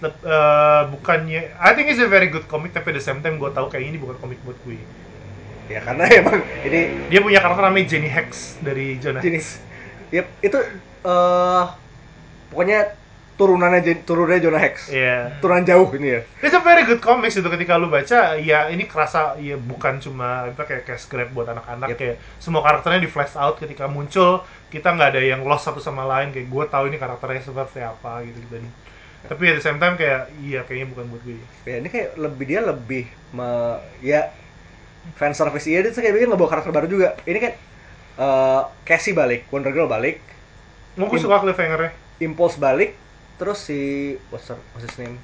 eh, bukannya I think it's a very good comic tapi at the same time gue tahu kayak ini bukan komik buat gue. ya karena emang ini Dia punya karakter namanya Jenny Hex dari Jonah jenis. Hex. Yep, itu eh pokoknya turunannya turunannya Jonah Hex. Iya. Turunan jauh ini ya. It's a very good comics itu ketika lu baca ya ini kerasa ya bukan cuma apa kayak kayak script buat anak-anak Yep. kayak semua karakternya di flash out ketika muncul kita nggak ada yang lost satu sama lain kayak gue tahu ini karakternya seperti apa gitu dan tapi at the same time kayak iya kayaknya bukan buat gue ya ini kayak lebih dia lebih me, ya fan service iya dia kayak bikin ngebawa karakter baru juga ini kan eh Cassie balik Wonder Girl balik mau gue suka cliffhanger-nya Impulse balik terus si what's, her, what's his name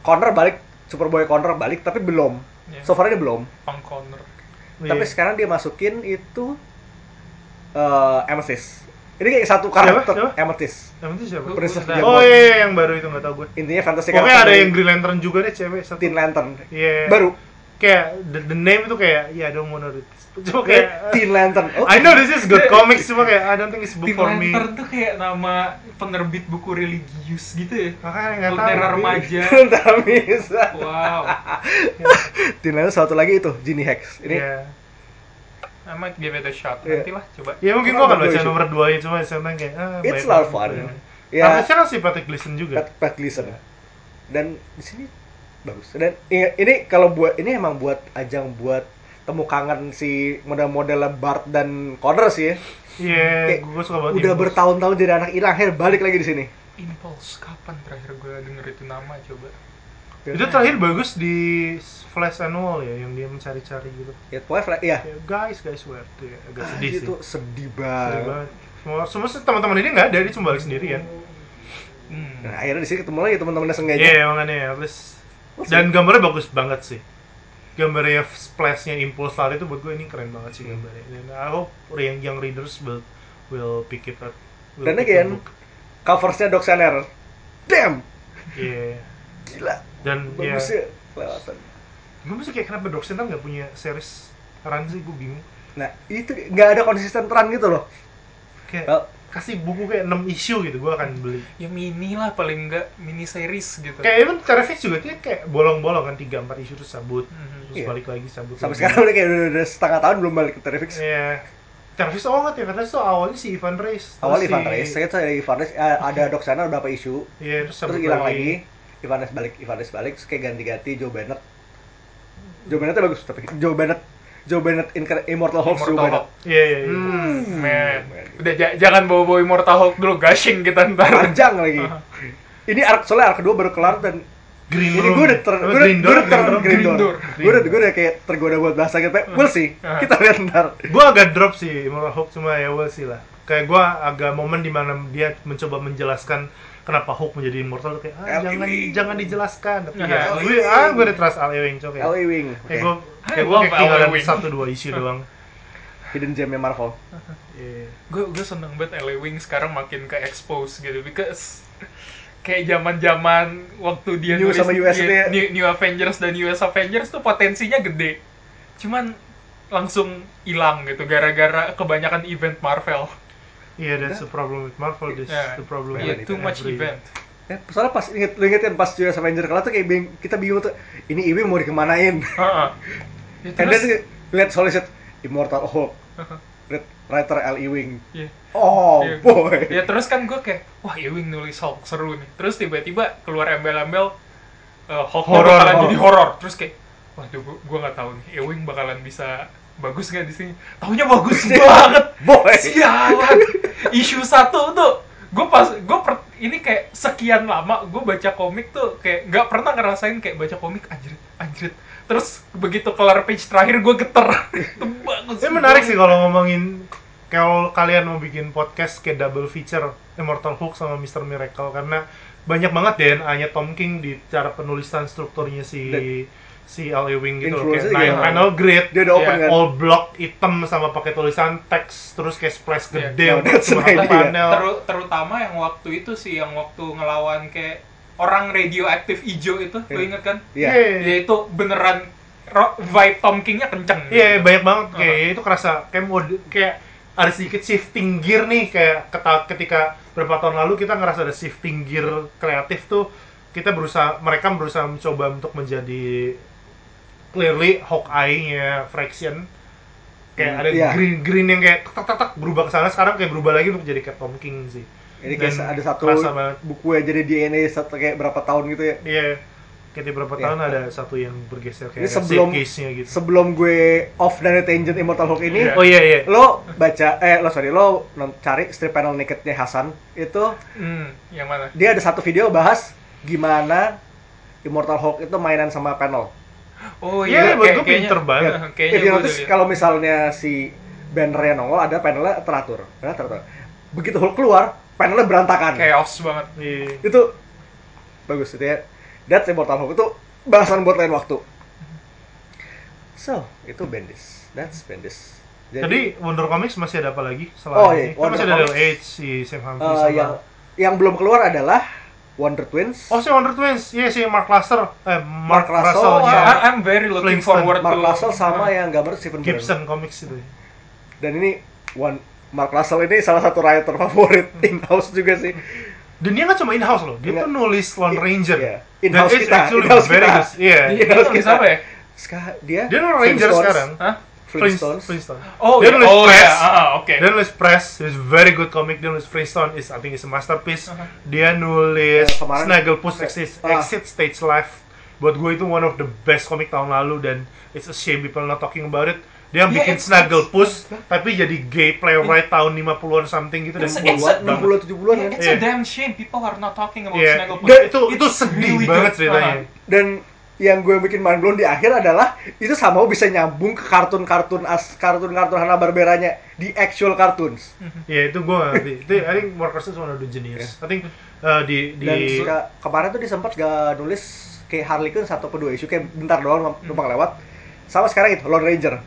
Connor balik Superboy Connor balik tapi belum Iya. so far ini belum Punk corner. tapi Iya. sekarang dia masukin itu eh Amethyst ini kayak satu Siapa? karakter Siapa? Amethyst itu siapa? Princess Udah. Oh iya, iya, yang baru itu nggak tahu gue. intinya fantasy Pokoknya ada yang Green Lantern juga deh cewek satu. Teen Lantern Iya. baru Kayak the, the name itu kayak ya I don't wanna read. this. Cuma kayak kayak Teen Lantern oh I know this is good comics cuma kayak I don't think it's book Teen for me. Lantern tuh kayak nama penerbit buku religius gitu ya. Makanya nggak tahu. Lentera remaja. Ntar bisa Wow. Teen Lantern satu lagi itu Ginny Hex ini Iya. I might give it a shot. Iya. Nanti lah coba. Ya mungkin Nomor gua akan dua baca nomor 2 nya cuma saya kayak ah, It's a lot of fun. Ya. Ya, Harusnya kan si Patrick Gleason juga. Pat, Pat Gleason. Dan di sini bagus. Dan ini, kalau buat ini emang buat ajang buat temu kangen si model-model Bart dan Connor sih ya. Iya, Kayak gua suka banget. Udah bertahun-tahun jadi anak hilang, akhirnya balik lagi di sini. Impulse kapan terakhir gue denger itu nama coba? Itu terakhir bagus di Flash Annual ya, yang dia mencari-cari gitu. Ya, pokoknya fla- iya. Kayak guys, guys, where tuh ya, agak sedih Anjir, sih. itu sedih Sedih banget. banget. Semua, semua teman-teman ini nggak ada, dia cuma balik sendiri kan. Hmm. Nah, akhirnya di sini ketemu lagi teman-temannya Iya, sengaja. makanya at least. Dan gambarnya bagus banget sih. Gambarnya splash-nya Impulse tadi itu buat gue ini keren banget sih gambarnya. Dan I hope yang young readers will will pick it up. will Dan again, coversnya Doc Saner. Damn, Iya. gila. Dan ya, Bagusnya kelewatan. gue masih kayak kenapa Doc Center nggak punya series run sih, gue bingung. Nah, itu nggak ada konsisten run gitu loh. Kayak Well, kasih buku kayak 6 issue gitu, gue akan beli. Ya mini lah paling enggak mini series gitu. Kayak even Terrifics juga dia kayak bolong-bolong kan 3 4 isu terus sabut. Mhm. Terus Iya. balik lagi sabut. sampai lagi. sekarang udah kayak udah, udah setengah tahun belum balik ke Terrifix. Iya. Terrifics oh nggak Terrifics tuh awalnya si Ivan Reis. Awal si- Ivan Reis, saya tuh dari Ivan Reis eh, ada Doc Saner berapa isu, Iya, terus terus hilang lagi. Ivan Reis balik, Ivan Reis balik, terus kayak ganti-ganti Joe Bennett. Joe Bennett bagus tapi Joe Bennett Joe Bennett Inca- Immortal Hulk, Joe Immortal Bennett. Hulk. Iya, iya, iya. Hmm, man. man. Udah ja- jangan bawa-bawa Immortal Hulk dulu, gushing kita ntar. Panjang lagi. Ini arc soalnya arc kedua baru kelar dan Green ini gue udah ter, gue udah, gue udah ter, Green Door. Gue udah, gue udah kayak tergoda buat bahasa gitu. We'll see. Ah. Kita lihat ntar. gue agak drop sih Immortal Hulk cuma ya well sih lah kayak gue agak momen di mana dia mencoba menjelaskan kenapa Hulk menjadi immortal tuh kayak ah, Al jangan jangan dijelaskan tapi Nah, ya Al gue ah gue udah trust Al Ewing cok ya. Wing. kayak Oke. gue kayak gue love kayak Al tinggalan Ewing. satu dua isu doang Hidden gemnya Marvel. Iya. gue gue seneng banget LA Wing sekarang makin ke expose gitu because kayak zaman zaman waktu dia New nulis sama US dia- ya. New, New Avengers dan US Avengers tuh potensinya gede cuman langsung hilang gitu gara-gara kebanyakan event Marvel Iya, that's the problem with Marvel. This Ya, the problem. iya, with too much every- event Ya, soalnya pas inget, lu inget kan pas US Avenger kelar tuh kayak bing- kita bingung tuh ini Ewing mau dikemanain. Heeh. Ya, And terus then lihat set Immortal Hulk, Red writer L. Ewing. Iya. Oh Iya. boy. ya terus kan gue kayak wah Ewing nulis Hulk seru nih terus tiba-tiba keluar embel-embel uh, Hulk Horror, bakalan horror. jadi horor terus kayak waduh gue, gue nggak tahu nih Ewing bakalan bisa bagus nggak di sini? Tahunya bagus banget. Boy. sialan. Isu satu tuh gue pas gue per, ini kayak sekian lama gue baca komik tuh kayak nggak pernah ngerasain kayak baca komik anjrit anjrit. Terus begitu kelar page terakhir gue geter. Itu bagus Ini menarik sih kalau ngomongin kalau kalian mau bikin podcast kayak double feature Immortal Hulk sama Mr. Miracle. Karena banyak banget DNA-nya Tom King di cara penulisan strukturnya si Dan- si Al Ewing gitu loh kayak nine panel grid Dia udah open Iya. kan. all block hitam sama pakai tulisan teks terus kayak splash Iya. gede cuma satu idea. panel Teru- terutama yang waktu itu sih yang waktu ngelawan kayak orang radioaktif hijau itu lo Iya. inget kan Iya. ya itu beneran vibe Tom King-nya kenceng Iya, banyak banget kayak Uh-huh. ya itu kerasa kayak mode kayak ada sedikit shifting gear nih kayak ketika beberapa tahun lalu kita ngerasa ada shifting gear kreatif tuh kita berusaha mereka berusaha mencoba untuk menjadi clearly Hawkeye-nya Fraction kayak Hmm, ada iya. green green yang kayak tak tak tak berubah ke sana sekarang kayak berubah lagi untuk jadi kayak Tom King sih. Ini kayak Dan ada satu buku yang jadi DNA satu kayak berapa tahun gitu ya. Iya. Kayak tiap berapa Iya. tahun ada satu yang bergeser kayak sebelum case-nya gitu. sebelum gue off dari tangent Immortal Hulk ini, Iya. Oh iya iya. lo baca eh lo sorry lo cari strip panel nakednya Hasan itu Hmm, yang mana? dia ada satu video bahas gimana Immortal Hulk itu mainan sama panel. Oh Iya, iya, buat kayak- gue kayaknya- pinter banget. Kayaknya notice liat. kalau misalnya si bannernya nongol ada panelnya teratur, panelnya teratur. Begitu Hulk keluar, panelnya berantakan. chaos banget. Iya. Itu bagus itu ya. That's Immortal Hulk itu bahasan buat lain waktu. So, itu Bendis. That's Bendis. Jadi Wonder Comics masih ada apa lagi selain Oh, iya, ini? Kan Wonder masih ada Comics. H, si Sam Humphries eh, sama yang yang belum keluar adalah Wonder Twins. Oh, si Wonder Twins. Iya, si Mark Russell. Eh, Mark, Mark Russell, Russell, Oh, nya Iya. I- I'm very looking Flintstone. forward Mark to Russell sama yang gambar Stephen. Gibson Comics itu. Dan ini one Mark Russell ini salah satu writer favorit in house juga sih. Dan dia nggak cuma in-house loh, dia Nggak. tuh nulis Lone Ranger. Iya. Dan In-house it's kita, actually in-house very kita. good. Iya. Dia Iya, nulis kita- apa ya? Sekarang dia Dia Lone Ranger sekarang. Hah? Flintstones. Flintstone. Oh, dia nulis oh Press. ya, ah, oke. Dia nulis Press, is very good comic. Dia nulis Flintstone, is I think is a masterpiece. Uh-huh. Dia nulis Ya, kemarin- Snagglepuss Exit, Ah. Exit Stage Life. Buat gue itu one of the best comic tahun lalu dan it's a shame people not talking about it. Dia yang Yeah, bikin it's- Snagglepuss tapi jadi gay playwright tahun 50-an something gitu dan It's- it's a- 60 70-an kan. It's Iya. a damn shame people are not talking about Iya. Snagglepuss. Dan itu itu It's sedih really banget good. ceritanya. Uh-huh. Dan yang gue bikin mind blown di akhir adalah itu sama bisa nyambung ke kartun-kartun as kartun-kartun Hanna Barberanya di actual cartoons. Ya itu gue. Itu I think Mark is one of the genius. I think uh, di di Dan suka- kemarin tuh dia sempat gak nulis kayak Harley Quinn satu atau dua isu kayak bentar doang numpang lewat. Sama sekarang itu Lone Ranger.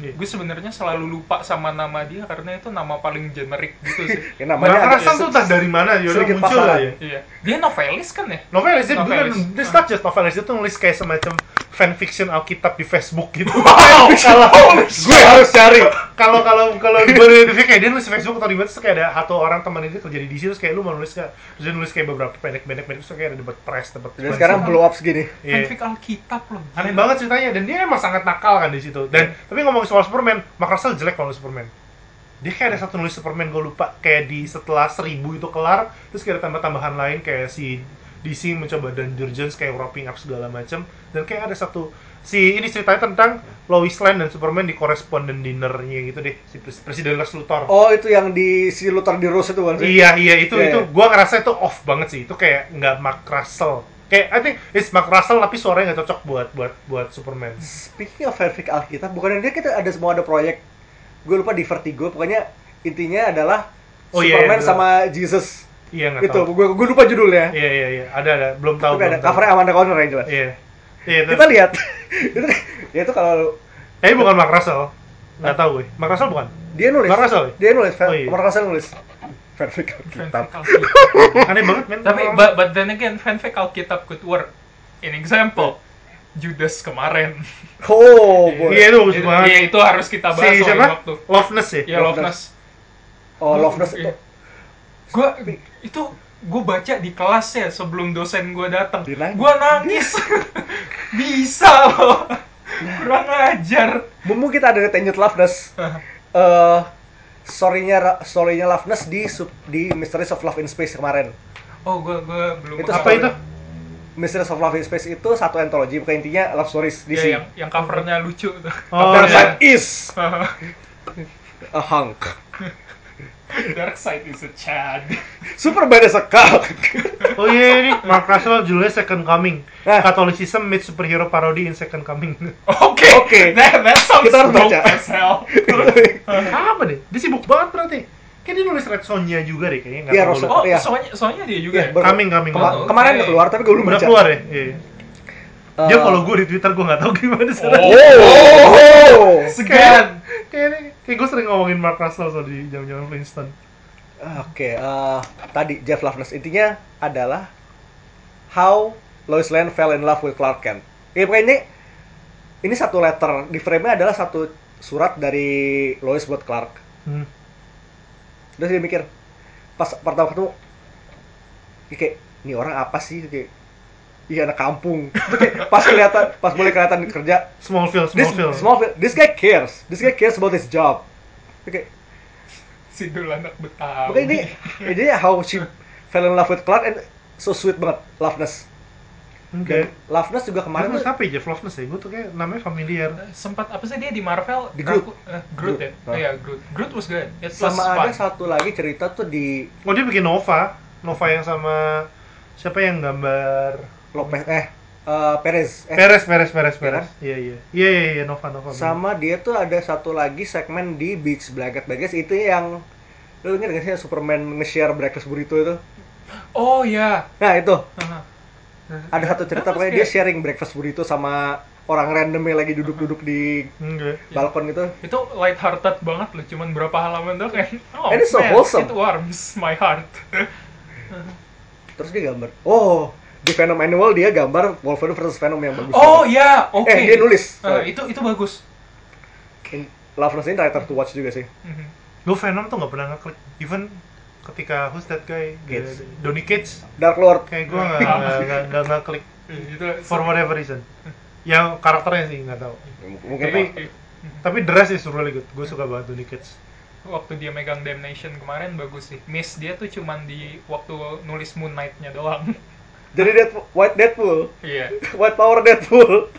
Iya. Gue sebenarnya selalu lupa sama nama dia karena itu nama paling generik gitu sih. Ya namanya agak- Russell tuh entah dari mana ya udah sedikit muncul pasaran. aja. Iya. Dia novelis kan ya? Novelis dia bukan Novelis. dia not just novelis dia tuh nulis kayak semacam fanfiction Alkitab di Facebook gitu. Kalau gue harus cari. Kalau kalau kalau gue dia kayak dia nulis di Facebook atau di mana terus kayak ada satu orang teman itu kerja di DC terus kayak lu mau nulis gak? Terus dia nulis kayak beberapa pendek-pendek pendek terus kayak ada dapat press dapat Dan sekarang blow up segini. Iya. Fanfic Alkitab loh. Aneh banget ceritanya dan dia emang sangat nakal kan di situ. Dan tapi ngomong soal Superman, Mark Russell jelek kalau nulis Superman. Dia kayak ada satu nulis Superman gue lupa kayak di setelah seribu itu kelar terus kayak ada tambah-tambahan lain kayak si DC mencoba Danger Jones kayak wrapping up segala macam dan kayak ada satu si ini ceritanya tentang Lois Lane dan Superman di correspondent dinnernya gitu deh si pres- Presiden Lex Luthor. Oh itu yang di si Luther di Rose itu kan sih? Iya iya itu Iya, itu iya. gua ngerasa itu off banget sih itu kayak nggak Mark Russell kayak I think it's Mark Russell tapi suaranya nggak cocok buat buat buat Superman. Speaking of fanfic Alkitab, bukannya dia kita ada semua ada proyek. Gue lupa di Vertigo, pokoknya intinya adalah Oh, iya, Superman iya, sama Jesus. Iya nggak Itu, tahu. gue gue lupa judulnya. Iya iya iya ada ada belum tahu Tapi ada belum tahu. covernya Amanda Conner yang jelas. Iya. Iya itu. Kita lihat. itu ya itu kalau Eh bukan Mark Russell. Nggak tahu gue. Mark Russell bukan. dia nulis. Mark Russell? Dia nulis. Oh, iya. Mark Russell nulis. Fanfic Alkitab. Aneh banget men. Tapi but, but then again fanfic Alkitab could work. In example, Judas kemarin. Oh, boy. Iya itu bagus Itu- banget. Iya itu harus kita Si bahas soal siapa? waktu. Loveness ya. Ya Loveness. Oh, Loveness itu. Itu gue baca di kelas ya sebelum dosen gue datang. Gue nangis. Bisa loh. Kurang ajar. Mumpung kita ada Tangent Loveness. Eh, story-nya story-nya Loveness di sub- di Mysteries of Love in Space kemarin. Oh gue gue belum. Itu Apa itu? Mysteries of Love in Space itu satu anthology, bukan intinya love stories di Ya, sini. yang yang covernya lucu tuh. Oh, Dark iya. Side is a hunk. Dark Side is a Chad. Superman is a cock. Oh iya ini Mark Russell judulnya Second Coming. Nah. Catholicism meets superhero parody in Second Coming. Oke. Oke. That, that sounds Kita harus baca. as hell. Apa deh? Dia sibuk banget berarti. Kayak dia nulis Red Sonja juga deh kayaknya Iya, tahu Rosa-. Oh, Iya. soalnya soalnya dia juga. Iya, ya? baru- Coming, coming. Kema- Oh, Kemarin oke. udah keluar tapi gue belum Udah baca. keluar ya? Iya. Dia Eh, follow gue di Twitter, gue nggak tahu gimana sekarang. Oh. oh. Segan. Kayak, kayak gue sering ngomongin Mark Russell soal di zaman-zaman Flintstone. Oke, eh, tadi Jeff Loveness intinya adalah how Lois Lane fell in love with Clark Kent. Ya pokoknya ini ini satu letter di frame-nya adalah satu surat dari Lois buat Clark. Hmm. Terus dia mikir pas pertama ketemu ya kayak ini orang apa sih kayak iya anak kampung. Pas kelihatan pas mulai kelihatan kerja Smallville, this Smallville. Smallville, this guy cares. This guy cares about his job. Oke, Si dulu anak Betawi. Makanya ini ini how she fell in love with Clark and so sweet banget, loveness. Oke. Dan Loveness juga kemarin tuh apa ya Loveness ya? Gue tuh kayak namanya familiar. sempat apa sih dia di Marvel Di Groot. Raku- eh, Groot, ya Groot. oh, ya Groot Groot was good it was sama fun ada satu lagi cerita tuh di Oh dia bikin Nova, Nova yang sama siapa yang gambar Lopez eh eh, Perez eh, Perez, Perez, Perez, Iya Perez. Iya iya. Iya iya iya Nova Nova. sama dia tuh ada satu lagi segmen di Beach Blanket Baggage itu yang lu inget gak sih Superman nge-share breakfast burrito itu oh ya nah itu Haha. ada satu cerita pokoknya dia sharing breakfast burrito sama orang random yang lagi duduk-duduk di Enggak. balkon itu itu light hearted banget loh cuman berapa halaman doang kayak oh And it's so man, wholesome. it warms my heart terus dia gambar oh di Venom Annual dia gambar Wolverine versus Venom yang bagus oh banget. ya oke eh dia nulis Ah, sorry. itu itu bagus In- Loveness ini writer to watch juga sih Mhm. Gue Venom tuh nggak pernah ngeklik. Even ketika who's that guy? Gates. Donny Cates. Dark Lord Kayak gue nggak nggak- nggak ngeklik itu for whatever reason. Yang karakternya sih nggak tahu. mungkin Tapi- Pak. Tapi the rest is really good. Gue suka banget Donny Cates. waktu dia megang Damnation kemarin bagus sih miss dia tuh cuman di waktu nulis Moon Knight-nya doang jadi Deadpool, White Deadpool iya White Power Deadpool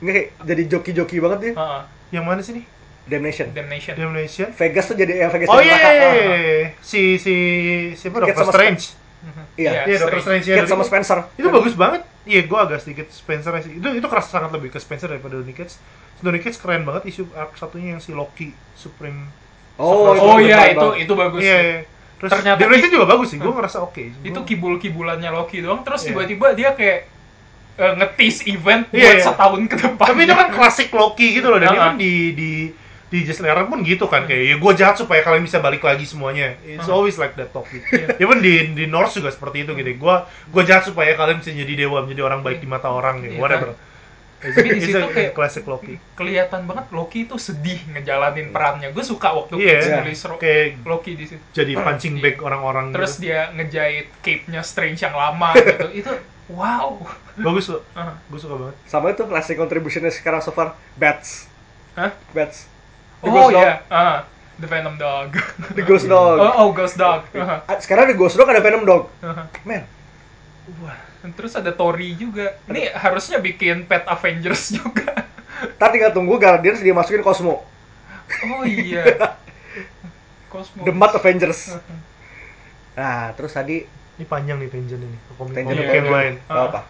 Nggak, jadi joki-joki banget dia Heeh. Yang mana sih nih? Damnation Damnation Damnation. Vegas tuh jadi yang Vegas Oh iya, iya, Ah, iya. si si siapa Doctor Strange. Mhm. Iya. Iya, Doctor Strange ya. Kid sama Spencer Itu bagus banget. Iya, gue agak sedikit Spencer sih. Itu itu keras sangat lebih ke Spencer daripada Donny Cates. Donny Cates keren banget isu arc satunya yang si Loki Supreme. Oh, oh iya itu itu bagus Iya, iya. Terus Ternyata Damnation ki- juga bagus sih. Gue ngerasa oke. itu Gua- kibul-kibulannya Loki doang terus Iya. tiba-tiba dia kayak eh, ngetis event buat iya. setahun ke depan Tapi itu kan klasik Loki gitu loh. Dan Ah, even di di di Just Leonard pun gitu kan kayak ya gue jahat supaya kalian bisa balik lagi semuanya. It's Ah. always like that talk gitu. Iya. Even di di North juga seperti itu gitu. Gue gue jahat supaya kalian bisa jadi dewa, menjadi orang baik di mata orang gitu. Iya, Whatever. Tapi di situ kayak- classic Loki. kelihatan banget Loki itu sedih ngejalanin perannya. Gue suka waktu Iya, iya. nulis ro- Kayak Loki di situ. jadi punching bag orang-orang terus gitu. dia ngejahit cape-nya Strange yang lama gitu. Itu wow. Bagus Ah. gue suka banget. Sama itu classic contributionnya sekarang so far Bats. Hah? Bats. The oh iya. Ah The Venom Dog. The Ghost Dog. oh, oh Ghost Dog. Ah, Ah, sekarang di Ghost Dog ada Venom Dog. Ah. man. Wah, terus ada Tori juga. Ini harusnya bikin Pet Avengers juga. ntar tinggal tunggu Guardians dia masukin Cosmo Oh iya. Cosmo. The Mud Avengers nah terus tadi ini panjang nih Tenjen ini komik Tenjen komik apa? yang lain Gak apa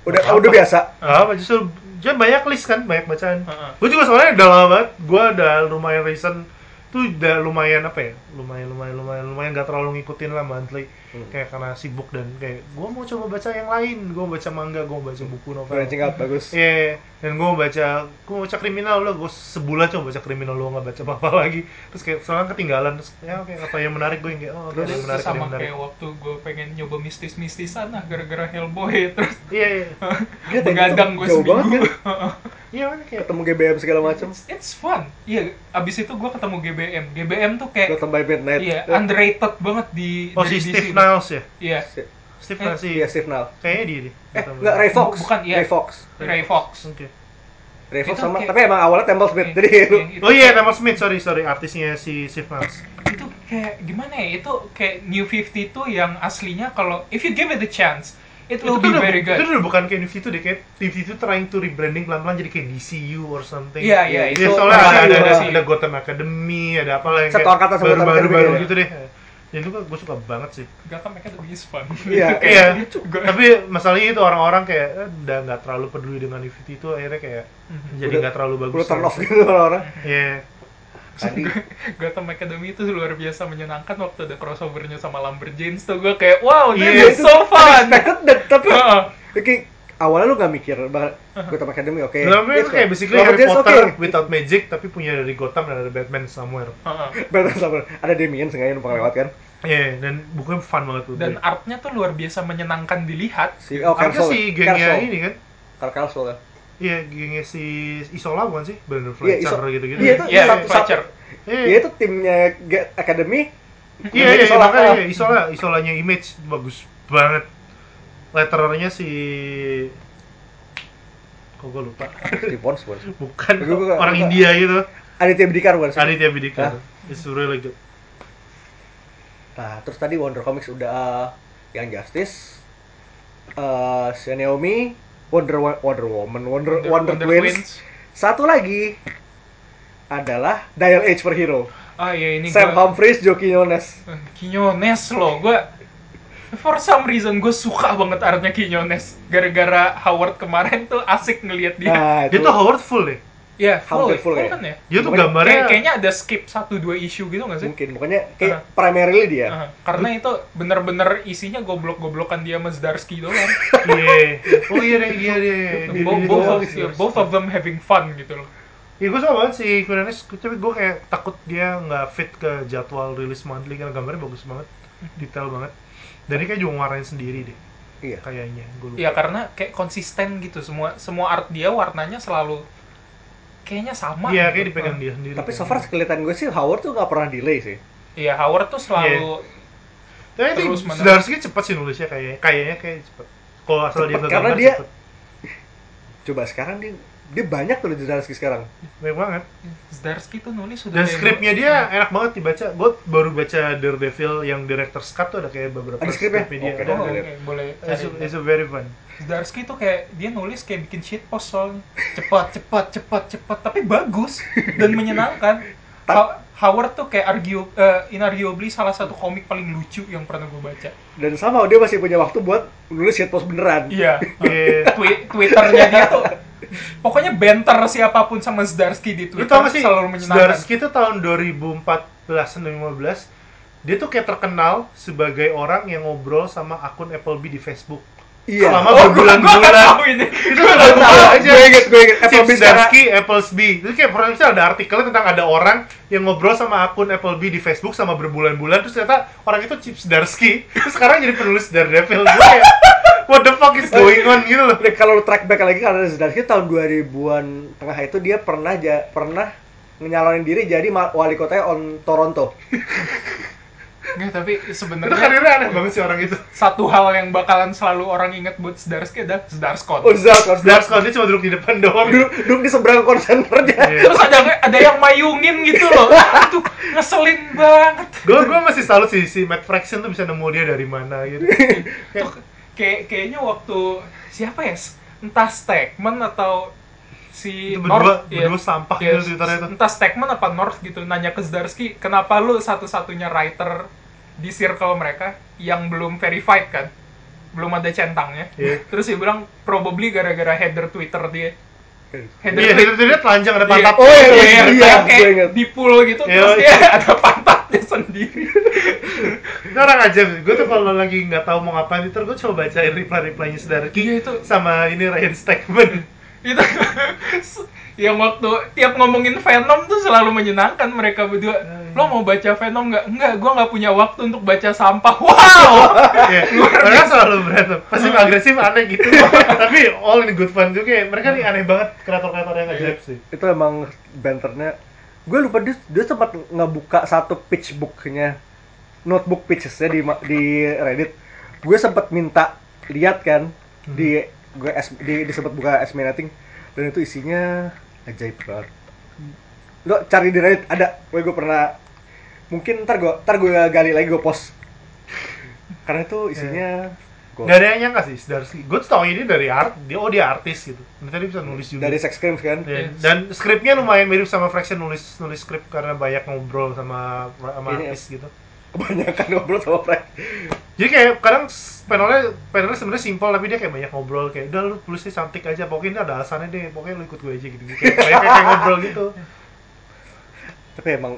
udah Apa? udah biasa apa justru dia banyak list kan banyak bacaan Heeh. gue juga soalnya udah lama banget gue udah lumayan recent tuh udah lumayan apa ya? Lumayan lumayan lumayan lumayan gak terlalu ngikutin lah monthly. Hmm. kayak karena sibuk dan kayak gue mau coba baca yang lain. Gue mau baca manga gue mau baca buku novel. Branching out bagus. Iya, dan gue mau baca, gue mau baca kriminal lo, gue sebulan coba baca kriminal lo nggak baca apa-apa lagi, terus kayak soalnya ketinggalan, terus ya oke apa yang menarik? Gue yang kayak oh ada Terus yang menarik, yang sama menarik. kayak waktu gue pengen nyoba mistis-mistisan lah gara-gara Hellboy. Terus Iya iya, begadang gue banget. seminggu. kan iya kan kayak ketemu GBM segala macam it's, it's fun. Iya, abis itu gue ketemu GBM. GBM tuh kayak Gotham by Midnight iya Eh, underrated banget di oh dari si. Steve Niles ya, Iya, si- Steve Niles sih, iya Steve Nall kayaknya dia deh. eh enggak Ray Fox Bukan, iya. Ray Fox Ray Fox. Oke. Ray Fox Itu sama kayak- tapi emang awalnya Temple Smith Iya, jadi iya, itu itu Oh iya, Thomas Smith, sorry sorry, artisnya si Steve Niles. itu kayak gimana ya itu kayak New 52 yang aslinya kalau if you give it a chance it Itu will tuh be udah, very itu good udah bukan kayak Nifty itu deh, kayak Nifty itu trying to rebranding pelan-pelan jadi kayak DCU or something. iya iya Iya, itu Iya, soalnya ada, ada, ada, ada Gotham Academy, ada apa lah yang Satu angkatan sama Gotham baru-baru ya. gitu deh. Dan itu gue suka banget sih. Gotham Academy is fun Iya, Itu Iya. Gua- tapi masalahnya itu orang-orang kayak eh, udah nggak terlalu peduli dengan Nifty itu akhirnya kayak Mhm. jadi Udah- nggak terlalu bagus. udah turn off gitu orang-orang Iya. Tadi Gotham Academy itu luar biasa menyenangkan waktu ada crossovernya sama Lumberjanes tuh gue kayak wow this Iya, is so fun dan- tapi Heeh. Oke, awalnya lu gak mikir banget Gotham Academy oke. Dalamnya itu Gitu. kayak basically Harry Potter oke. without magic tapi punya dari Gotham dan ada Batman somewhere. Heeh. Batman sama ada Damien sengaja numpang lewat kan. Iya, dan bukunya fun banget tuh. dan artnya tuh luar biasa menyenangkan dilihat Si oh Cancel. si gengnya ini kan. Carl ya. Iya, gengnya si Isola bukan sih? Brandon Iya, Fletcher Iso- gitu-gitu. Iya, itu Iya, satu, Fletcher. Iya, Iya itu timnya Get Academy. Iya, iya, iya, Isola. makanya iya, Isola, Isolanya Image bagus banget. Letterernya si kok gue lupa Di Pons bukan. bukan Gua- gua- orang gua- India gitu Aditya Bidikar bukan sih? Aditya Bidikar Hah? it's really good Nah, terus tadi Wonder Comics udah uh, yang Justice. eh si Naomi Wonder Wo- Wonder Woman Wonder Wonder- Wonder, Wonder Twins. satu lagi adalah Dial H for Hero Ah iya ini Sam gua Humphries Joe Quinones Quinones loh, gue for some reason gue suka banget artnya Quinones gara-gara Howard kemarin tuh asik ngelihat dia. nah Dia tuh Howard full deh. Iya, full, hampir full, full ya. kan ya. Dia tuh Pokoknya gambarnya Kayak, kayaknya ada skip satu dua issue gitu gak sih? mungkin pokoknya kayak Ah. primarily dia Ah, karena itu bener-bener isinya goblok-goblokan dia sama Zdarsky doang. Iya. Oh iya deh, iya deh. Dia- Bo- dia- both, of, dia- both of them having fun gitu loh. Iya gue suka banget sih Quinones, tapi gue kayak takut dia nggak fit ke jadwal rilis monthly karena gambarnya bagus banget, detail banget. Dan dia kayak juga warnain sendiri deh, iya kayaknya. Gue lupa. Iya karena kayak konsisten gitu semua semua art dia warnanya selalu kayaknya sama. Iya, kayak dipegang dia sendiri. tapi so far kelihatan gue sih Howard tuh nggak pernah delay sih Iya Howard tuh selalu Tapi ini terus menerus. Zdarsky cepet sih nulisnya kayaknya, kayaknya kayak cepet. Kalau asal dia Cepet, nggak karena dia- cepet. coba sekarang dia dia banyak tuh di Zdarsky sekarang Banyak banget. Zdarsky tuh nulis sudah Dan skripnya dia enak banget dibaca. Gue baru baca Daredevil yang director's cut tuh ada kayak beberapa Ada skripnya? dia. Oke, Ada. Oh, oke, boleh It's, cari. it's a very fun. Zdarsky tuh kayak dia nulis kayak bikin shit post soalnya cepat cepat cepat cepat tapi bagus dan menyenangkan Ha- Howard tuh kayak argue eh, inarguably salah satu komik paling lucu yang pernah gue baca dan sama dia masih punya waktu buat nulis shitpost beneran iya Iya. Twi- twitternya dia tuh pokoknya banter siapa pun sama Zdarsky di Twitter gak sih, selalu menyenangkan. Zdarsky itu tahun 2014 dan 2015 dia tuh kayak terkenal sebagai orang yang ngobrol sama akun Applebee di Facebook iya. Selama Oh, berbulan-bulan. itu udah tahu, aja. gue inget gue inget Applebee Zdarsky, Applebee itu kayak pernah ada artikelnya tentang ada orang yang ngobrol sama akun Applebee di Facebook sama berbulan-bulan terus ternyata orang itu Chip Zdarsky. Sekarang jadi penulis Daredevil. Gue kayak what the fuck is going on gitu loh. Nih, kalau track back lagi karena Zdarsky tahun 2000-an tengah itu dia pernah ja, pernah nyalonin diri jadi wali kota on Toronto. Nggak, tapi itu sebenarnya karirnya aneh banget sih orang itu satu hal yang bakalan selalu orang ingat buat Zdarsky adalah Zdarskon Oh, Zdarsky. Zdarsky dia cuma duduk di depan doang Duduk, duduk di seberang konsenternya. Iya. terus ada ada yang mayungin gitu loh itu ngeselin banget gue gue masih salut sih si Matt Fraction tuh bisa nemu dia dari mana gitu Tuh, kayak kayaknya waktu siapa ya entah Stegman atau si Itu berdua- North ya. berdua sampah Ya, gitu Twitternya tuh. entah Stegman apa North gitu nanya ke Zdarsky kenapa lu satu-satunya writer di circle mereka yang belum verified kan. Belum ada centangnya. Iya. terus dia bilang probably gara-gara header Twitter dia. Header tweet- itu dia telanjang ada Iya. pantat. Oh, iya, Iya, iya, iya, iya, kayak di pool gitu Iya, terus dia ada pantatnya sendiri. Ini orang aja, gue tuh kalau lagi nggak tahu mau ngapain Twitter, gue coba bacain reply-replynya Zdarsky Iya, itu. sama ini Ryan Stegman itu yang waktu tiap ngomongin Venom tuh selalu menyenangkan mereka berdua lo mau baca Venom nggak? Nggak gue nggak punya waktu untuk baca sampah. Wow. Iya, mereka selalu berantem, pasif agresif aneh gitu. Tapi all in good fun juga ya, mereka nih aneh banget kreator-kreator yang ajaib sih. Itu emang banternya. Gue lupa dia, dia sempat ngebuka satu pitch booknya, notebook pitchesnya di di Reddit. Gue sempat minta lihat kan di gue es, di, di sempat buka Esminating dan itu isinya ajaib banget. Lo cari di Reddit ada, gue gue pernah. Mungkin ntar gue ntar gue gali lagi gue post. Karena itu isinya gua- Gak ada yang nyangka sih Zdarsky, gue tuh tau ini dari art, dia oh dia artis gitu. Ternyata dia bisa nulis juga. Dari Sex Crimes kan? Iya, Dan skripnya lumayan mirip sama Fraction nulis nulis skrip karena banyak ngobrol sama sama Ini artis gitu. kebanyakan ngobrol sama Frank. Jadi kayak kadang panelnya panelnya sebenarnya simpel tapi dia kayak banyak ngobrol kayak udah lu tulisnya cantik aja. Pokoknya ini ada alasannya deh pokoknya lu ikut gue aja gitu, Kayak banyak kayak ngobrol gitu. tapi emang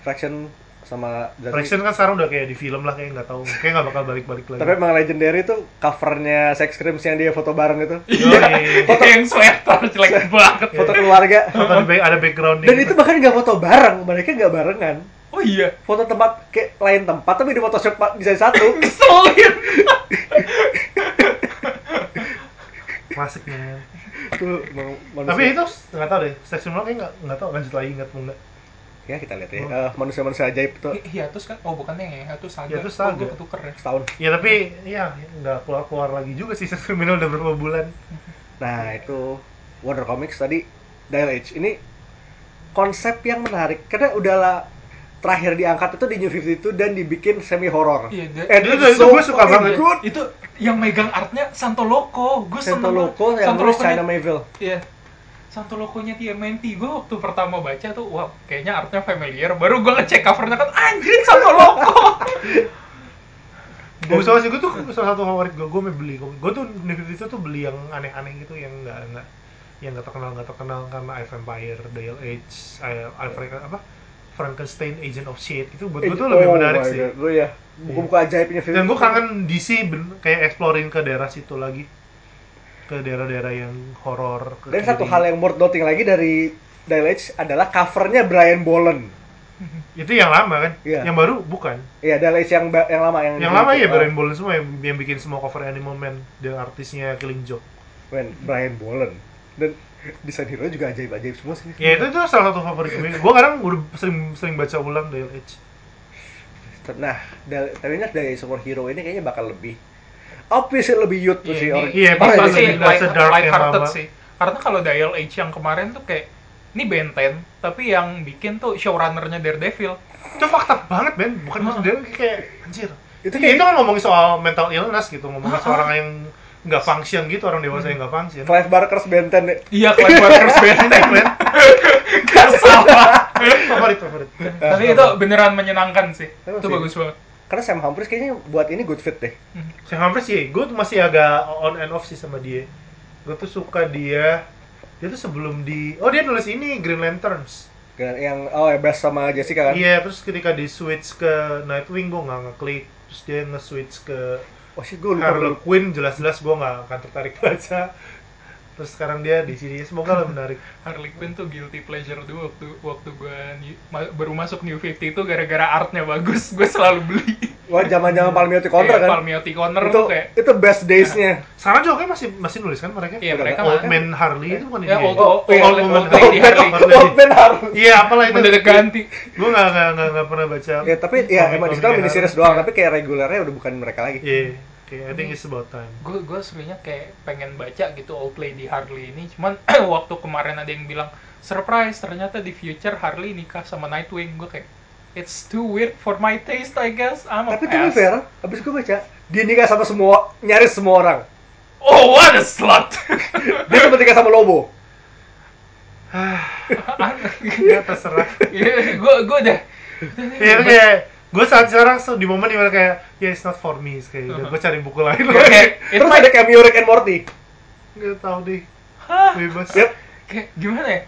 Fraction sama Zdarsky- Fraction kan sekarang udah kayak di film lah kayak nggak tahu kayak nggak bakal balik-balik lagi. Tapi emang legendary tuh covernya Sex Crimes yang dia foto bareng itu. Yoi. foto yang sweater jelek banget Foto keluarga. Foto ada background Dan itu bahkan nggak foto bareng, mereka nggak barengan. oh iya Foto tempat kayak lain tempat tapi di Photoshop bisa satu. ngeselin klasik men. Tapi itu nggak tahu deh, seksual kayak nggak nggak tahu lanjut lagi nggak mau nggak. Ya kita lihat ya. Eh, manusia-manusia ajaib tuh Hi- hiatus kan oh bukan yang hiatus saga Hiatus oh, Saga. gue ketuker ya setahun. Ya tapi ya nggak keluar keluar lagi juga sih Sex Criminal udah berapa bulan. Nah, itu Wonder Comics tadi Dial H. Ini konsep yang menarik karena udahlah terakhir diangkat itu di New 52 dan dibikin semi horror. Iya, And Itu- itu gua suka fucking banget. Good. itu yang megang artnya Santo Loco gue Santo Loco yang nulis China Mayville. Iya. Santo Loco-nya TMNT. Gue waktu pertama baca tuh, wah kayaknya artnya familiar. Baru gue ngecek covernya kan, anjir Santo Loco. Gue sih, gue tuh salah satu favorit gue, gue beli Gue tuh New 52 tuh beli yang aneh-aneh gitu, yang nggak nggak yang nggak terkenal nggak terkenal karena Eye Vampire, Dial Age, Eye Frank- apa Frankenstein, Agent of Shade itu buat gue tuh lebih Oh menarik sih. Gue ya, buku-buku ajaibnya Dan gue kangen DC kayak exploring ke daerah situ lagi, ke daerah-daerah yang horor. Dan satu hal yang worth noting lagi dari Age adalah covernya Brian Boland. itu yang lama kan, Iya. yang baru bukan. Iya, Age yang yang lama yang Yang lama ya Ah, Brian Boland semua yang, yang bikin semua cover Animal Man dan artisnya Killing Joke. men, Brian Boland. Dan desain hero juga ajaib-ajaib semua sih. Ya itu tuh salah satu favorit gue. Gue kadang udah sering sering baca ulang Dial Edge. Nah, Dial- tapi ingat dari superhero ini kayaknya bakal lebih obviously lebih youth tuh Iya, sih ini- orang. Iya, Pasti lebih- light, lama. sih. Karena kalau Dial H yang kemarin tuh kayak, ini Ben 10, tapi yang bikin tuh showrunnernya Daredevil. Itu fakta banget men, bukan maksud dia kayak anjir. Itu Itu kayak- itu kan ngomongin soal mental illness gitu, ngomongin soal orang yang nggak function gitu, orang dewasa yang nggak function. Clive Barker's Benten Iya, Clive Barker's Ben 10. men. Gak salah. favorit favorit. tapi itu beneran menyenangkan sih. Itu sih. bagus banget. Karena Sam Humphries kayaknya buat ini good fit deh. Saya hampir sih, gue tuh masih agak on and off sih sama dia. Gue tuh suka dia. Dia tuh sebelum di, oh dia nulis ini Green Lanterns. Yang oh ya best sama Jessica kan. Iya, terus ketika di switch ke Nightwing gue nggak ngeklik, terus dia nge-switch ke Oh shit, gue lupa Harley. Quinn, jelas-jelas gue nggak akan tertarik baca. Terus sekarang dia di sini, semoga lah menarik. Harley Quinn tuh guilty pleasure dulu waktu waktu gue baru masuk New 50 itu gara-gara artnya bagus, gue selalu beli. Wah, zaman-zaman Palmiotti Contra Kayak kan. Palmiotti Corner itu tuh kayak itu best days-nya. Sekarang juga masih masih nulis kan mereka? Iya, mereka Old mana? Man Harley itu bukan Ya, dia. Old- Oh, iya. Old- Old Old Man Harley. Old Man Harley. Iya, apalah itu. mendadak ganti. Gue nggak nggak nggak pernah baca. Ya tapi ya emang di situ komik-komiknya mini series doang, tapi kayak regulernya udah bukan mereka lagi. Iya, kayak I think it's about time. Gue gue sebenarnya kayak pengen baca gitu Old Lady Harley ini, cuman waktu kemarin ada yang bilang surprise ternyata di future Harley nikah sama Nightwing, gue kayak it's too weird for my taste I guess. I'm a Tapi be pass. fair, abis gue baca, dia nikah sama semua, nyaris semua orang. Oh what a slut. Dia sempat nikah sama Lobo. Ya terserah. gue gue udah Iya kayak gue saat sekarang so, di momen di mana kayak ya it's not for me kayak udah gue cari buku lain kayak it Terus might- ada cameo Rick and Morty. nggak tahu deh Hah? bebas Yep. kayak gimana ya?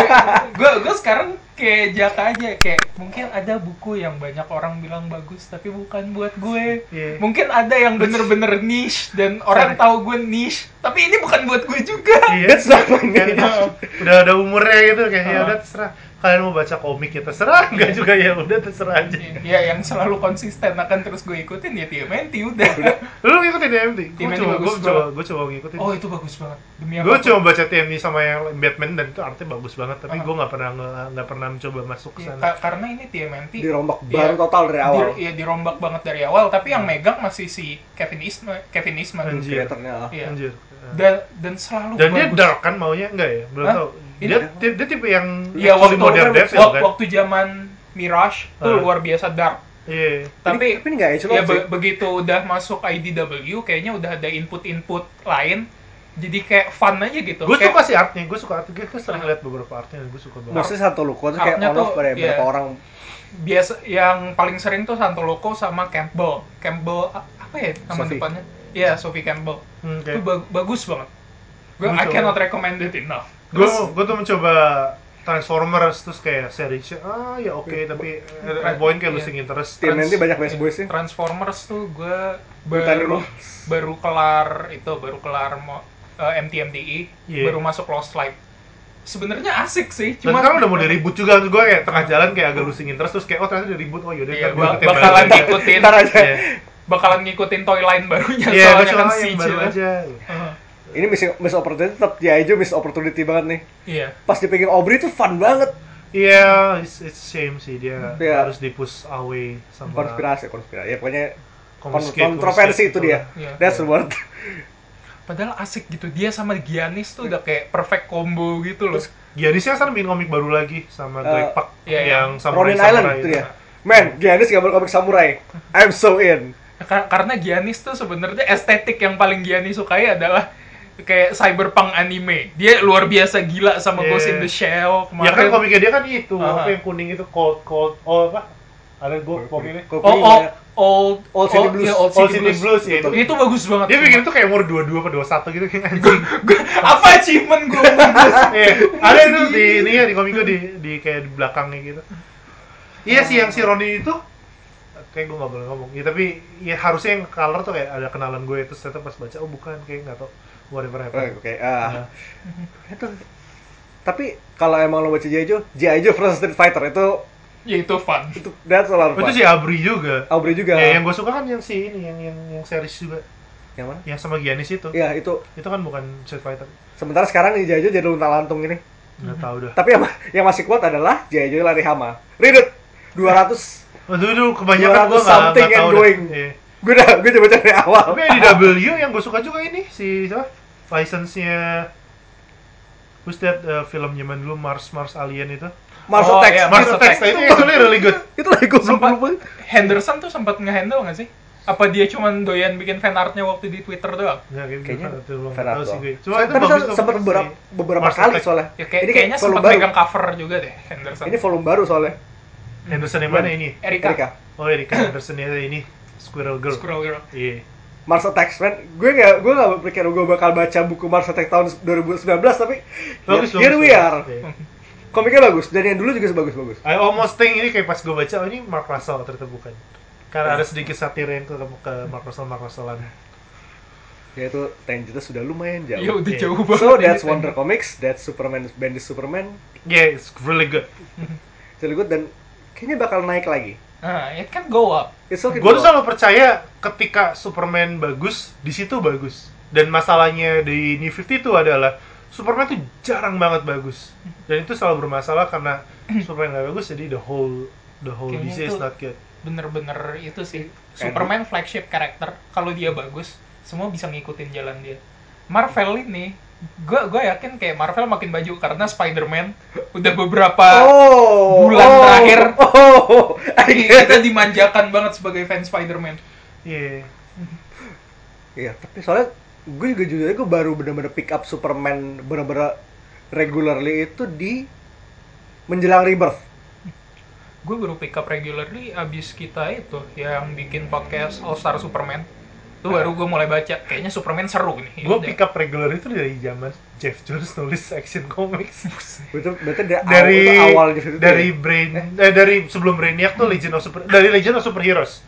gue gue sekarang kayak jaka aja kayak mungkin ada buku yang banyak orang bilang bagus tapi bukan buat gue. Iya. Mungkin ada yang bener-bener niche dan orang tahu gue niche tapi ini bukan buat gue juga. Iya. That's not my Kayak, name. udah ada umurnya gitu kayak ya Ah. udah terserah kalian mau baca komik ya terserah enggak juga ya udah terserah aja Ya yang selalu konsisten akan terus gue ikutin ya TMNT udah. lu ngikutin TMT gue TMNT coba bagus gue coba banget. gue coba ngikutin Oh itu bagus banget. Demi gue cuma baca TMT sama yang Batman dan itu artinya bagus banget tapi Ah. gue nggak pernah nggak pernah mencoba masuk ke Iya, sana ka- karena ini TMNT Dirombak Iya. baru total dari awal. Di, iya dirombak banget dari awal tapi yang megang masih si Kevin Eastman Kevin Eastman Anjir. Kreatornya. Iya. anjir dan dan selalu dan dia bagus. dark kan maunya enggak ya belum Hah? tahu dia, dia dia tipe yang actually waktu modern waktu, devil kan waktu zaman Mirage tuh Ah. luar biasa dark. iya Tapi tapi ini nggak Angel ya be- begitu udah masuk IDW kayaknya udah ada input-input lain. Jadi kayak fun aja gitu. gue Kayak- suka sih artnya gue suka artnya gue sering lihat beberapa artnya dan gue suka banget Maksudnya satu luko tuh kayak tuh, pada iya. beberapa orang. biasa yang paling sering tuh Santoloco sama Campbell. Campbell apa ya nama Sophie. depannya? Iya, Sophie Campbell. Hmm, Itu kayak- ba- bagus banget. Gue I cannot recommend it enough. Gue gue tuh mencoba Transformers terus kayak seri ah ya oke tapi at a point kayak Iya. losing interest Tim Trans- nanti banyak best boys sih. Transformers tuh gue baru baru kelar itu baru kelar mo- eh, MTMTI Iya. baru masuk Lost Light. Sebenarnya asik sih, dan cuma sekarang udah mau di-reboot juga terus gue kayak tengah jalan kayak agak losing interest terus kayak oh ternyata di reboot oh yaudah Iya, ntar gue bakalan ngikutin Ntar aja. Iya. bakalan ngikutin toy line barunya Iya, gue soalnya kan yang Siege baru aja. Heeh. Ini miss, miss opportunity tetap ya aja miss opportunity banget nih. Iya. Pas dipegang Aubrey tuh fun banget. Iya, it's, it's shame sih dia Iya. harus di push away sama Konspirasi, konspirasi. Ya pokoknya kon- confiscate- kontroversi itu gitu dia. Iya. That's the word. Padahal asik gitu. Dia sama Giannis tuh udah kayak perfect combo gitu loh. Terus Giannisnya kan bikin komik baru lagi sama Eh, Greg Pak. Iya, yang samurai Ronin Island samurai itu dia. Man, Giannis gambar komik samurai. I'm so in. Kar- karena Giannis tuh sebenarnya estetik yang paling Giannis sukai adalah kayak cyberpunk anime. Dia luar biasa gila sama Iya. Ghost in the Shell Ya kan kemarin. komiknya dia kan itu, Aha. apa yang kuning itu cold cold oh apa? Ada gue komiknya. Kok oh, oh, banyak. old, Old City Blues. iya, Old Old City, City Blues. Blues, ya, itu. Itu bagus banget. Dia bikin itu kayak umur 22 apa 21 gitu kayak anjing. apa achievement gue? Iya, ada itu di ini ya di komik gue di di kayak di belakangnya gitu. Iya sih yang si Roni itu kayak gue gak boleh ngomong. Ya tapi ya harusnya yang color tuh kayak ada kenalan gue itu ternyata pas baca oh bukan kayak nggak tau whatever happened. Oke, ah. Nah, Itu. Tapi kalau emang lo baca G.I. Joe, G.I. Joe versus Street Fighter itu ya itu fun. itu that's a lot of fun. itu si Abri juga. Aubrey juga. Ya, yang gue suka kan yang si ini yang yang yang series juga Yang mana? yang sama Giannis itu. Iya, itu. Itu kan bukan Street Fighter. Sementara sekarang G.I. Joe jadi lunta lantung ini. Nggak tahu dah. Tapi yang, yang masih kuat adalah G.I. Joe lari hama. Read it. 200 Oh, dulu, kebanyakan 200 gue nggak something nggak and tahu dah. going. Iya. Gue udah gue coba cari awal Tapi di W yang gue suka juga ini si siapa? License-nya Who's that uh, film zaman dulu Mars Mars Alien itu? Mars Oh, Attacks iya, Mars Mars Attacks Attacks. itu actually really good. itu lagi gue Sempat Henderson tuh sempat nge-handle nggak sih? Apa dia cuman doyan bikin fan artnya waktu di Twitter doang? Ya, Kayaknya gitu, belum fan tahu art sih doang. gue. Cuma itu tapi bagus sempat beberapa beberapa Mars kali Attacks. soalnya Ya kayak, ini kayaknya sempat baru megang cover juga deh Henderson. ini volume baru soalnya Henderson yang mana ini? Erika. Erika Oh, Erika Henderson ya ini Squirrel Girl. Squirrel Girl. Iya. Mars Attacks man gue nggak gue nggak berpikir gue bakal baca buku Mars Attacks tahun 2019 tapi Bagus, here bagus, we bagus. are Iya. komiknya bagus dan yang dulu juga bagus bagus I almost think ini kayak pas gue baca, oh ini Mark Russell ternyata bukan. Karena ada sedikit satir yang ke, ke Mark Russell, Mark Russellan. ya itu tangentnya sudah lumayan Ya jauh udah Iya. jauh banget. so that's. Wonder Comics that's Superman Bendis Superman Yeah, it's really good. it's really good dan kayaknya bakal naik lagi Ah, it can go up. it's okay Gue tuh selalu percaya ketika Superman bagus, di situ bagus. Dan masalahnya di New 50 itu adalah Superman tuh jarang banget bagus. Dan itu selalu bermasalah karena Superman gak bagus, jadi the whole the whole Kayaknya DC is not good. Bener-bener itu sih. Superman flagship karakter. Kalau dia bagus, semua bisa ngikutin jalan dia. Marvel ini, gue gue yakin kayak Marvel makin baju karena Spider-Man udah beberapa oh bulan oh, terakhir. oh get kita it. dimanjakan banget sebagai fans Spider-Man. Iya. Iya, tapi soalnya gue juga jujur aja gue baru bener-bener pick up Superman bener-bener regularly itu di menjelang rebirth. Gue baru pick up regularly abis kita itu yang bikin podcast All Star Superman. Itu baru gue mulai baca. Kayaknya Superman seru nih. Gue Udah. pick up regular itu dari zaman Jeff Jones nulis Action Comics. Itu berarti dari, dari awal, itu awal di situ dari ya? Brain eh, dari sebelum Brainiac tuh Legend of Super dari Legend of Superheroes.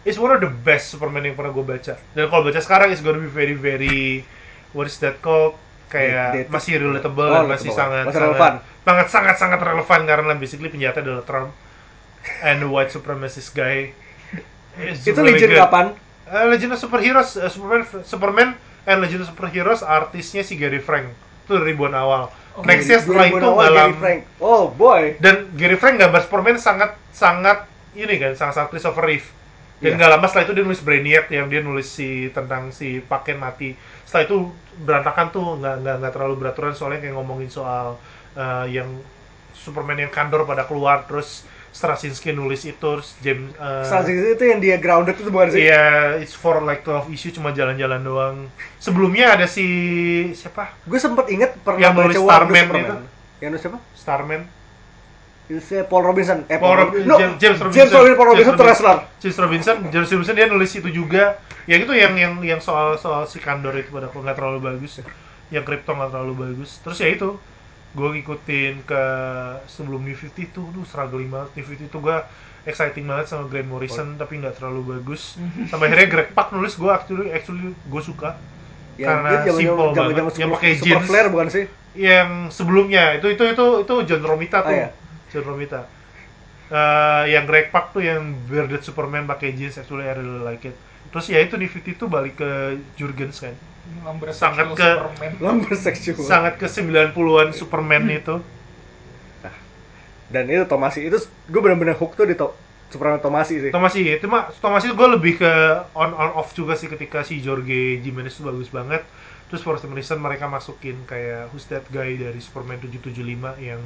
It's one of the best Superman yang pernah gue baca. Dan kalau baca sekarang it's gonna be very very what is that called? Kayak Dated. masih relatable Oh, dan masih relatable. sangat Masih sangat, relevan. sangat sangat sangat relevan karena basically penjahatnya adalah Trump and the white supremacist guy. It's Itu really legend good. kapan? Eh, Legend of Superheroes, eh, Superman, Superman and Legend of Superheroes artisnya si Gary Frank. Itu dari ribuan awal. Oh, Nextnya setelah itu 2000 awal dalam Gary Frank. Oh boy. dan Gary Frank gambar Superman sangat sangat ini kan sangat sangat Christopher Reeve. Dan Iya. nggak lama setelah itu dia nulis Brainiac yang dia nulis si tentang si Paken mati. Setelah itu berantakan tuh nggak nggak nggak terlalu beraturan soalnya kayak ngomongin soal eh, yang Superman yang kandor pada keluar terus Straczynski nulis itu James eh, Strategy itu yang dia grounded itu bukan sih? Iya, it's for like 12 issue cuma jalan-jalan doang. Sebelumnya ada si siapa? Gue sempet inget pernah Yang nulis Starman itu. Yang nulis siapa? Starman. Itu si Paul Robinson. Eh, Paul Rob- Rob- no, James, James Robinson. James Robinson, Paul James Robinson Robinson. wrestler. James Robinson, James Robinson dia nulis itu juga. Yang itu yang yang yang soal soal si Kandor itu pada nggak terlalu bagus. Yang Krypton nggak terlalu bagus. Terus ya itu, gue ngikutin ke sebelum New 50 itu, duh struggling banget. New 50 itu gue exciting banget sama Grant Morrison tapi nggak terlalu bagus. Sampai akhirnya Greg Pak nulis gue actually actually gue suka. Ya, Karena dia simple zaman banget. Yang super- pakai Super jeans. Flare bukan sih? yang sebelumnya itu itu itu itu John Romita tuh Oh, iya. John Romita Eh, yang Greg Pak tuh yang bearded Superman pakai jeans actually I really like it terus ya itu Nifty tuh balik ke Jurgens kan. Lumber Sangat ke- Superman. Lumber sangat ke 90-an Superman itu. Dan itu Tomasi itu gue bener-bener hook tuh di to Superman Tomasi sih. Tomasi itu mah Tomasi gue lebih ke on on off juga sih ketika si Jorge Jimenez itu bagus banget terus for some reason mereka masukin kayak who's that guy dari Superman 775 yang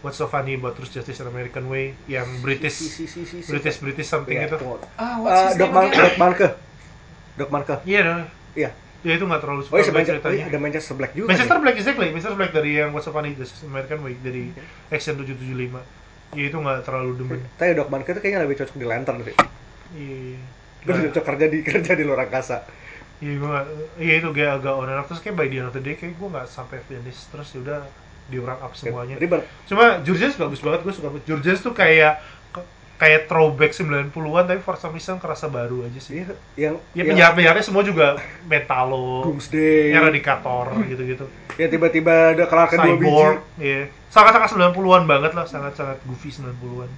What's so funny about Truth Justice and American Way yang British Si, si, si, si, si. British British something Iya, itu. Ah, Eh, what's his Doc again? Doc Manke. iya dong Iya. ya itu nggak terlalu Oh iya, suka Manchester, oh, iya, ceritanya ada Manchester Black juga. Manchester nih. Black exactly Manchester Black dari yang What's so funny Justice and American Way dari Action 775 ya itu nggak terlalu demen Tapi Doc Manke itu kayaknya lebih cocok di Lantern sih. iya Lebih Nggak- cocok kerja di kerja di luar angkasa. Iya gue gak, iya itu kayak agak on and off terus kayak by the end of the day kayak gue gak sampai finish terus ya udah di wrap up semuanya. Ribet. Cuma Jurgens bagus banget gue suka banget. Jurgens tuh kayak kayak throwback 90-an tapi for some reason kerasa baru aja sih. Iya, yang Ya penjahat-penjahatnya semua juga Metalo, Doomsday. Eradicator gitu-gitu. Ya tiba-tiba ada kelar kedua biji. Cyborg, iya. Sangat-sangat 90-an banget lah, sangat-sangat goofy 90-an.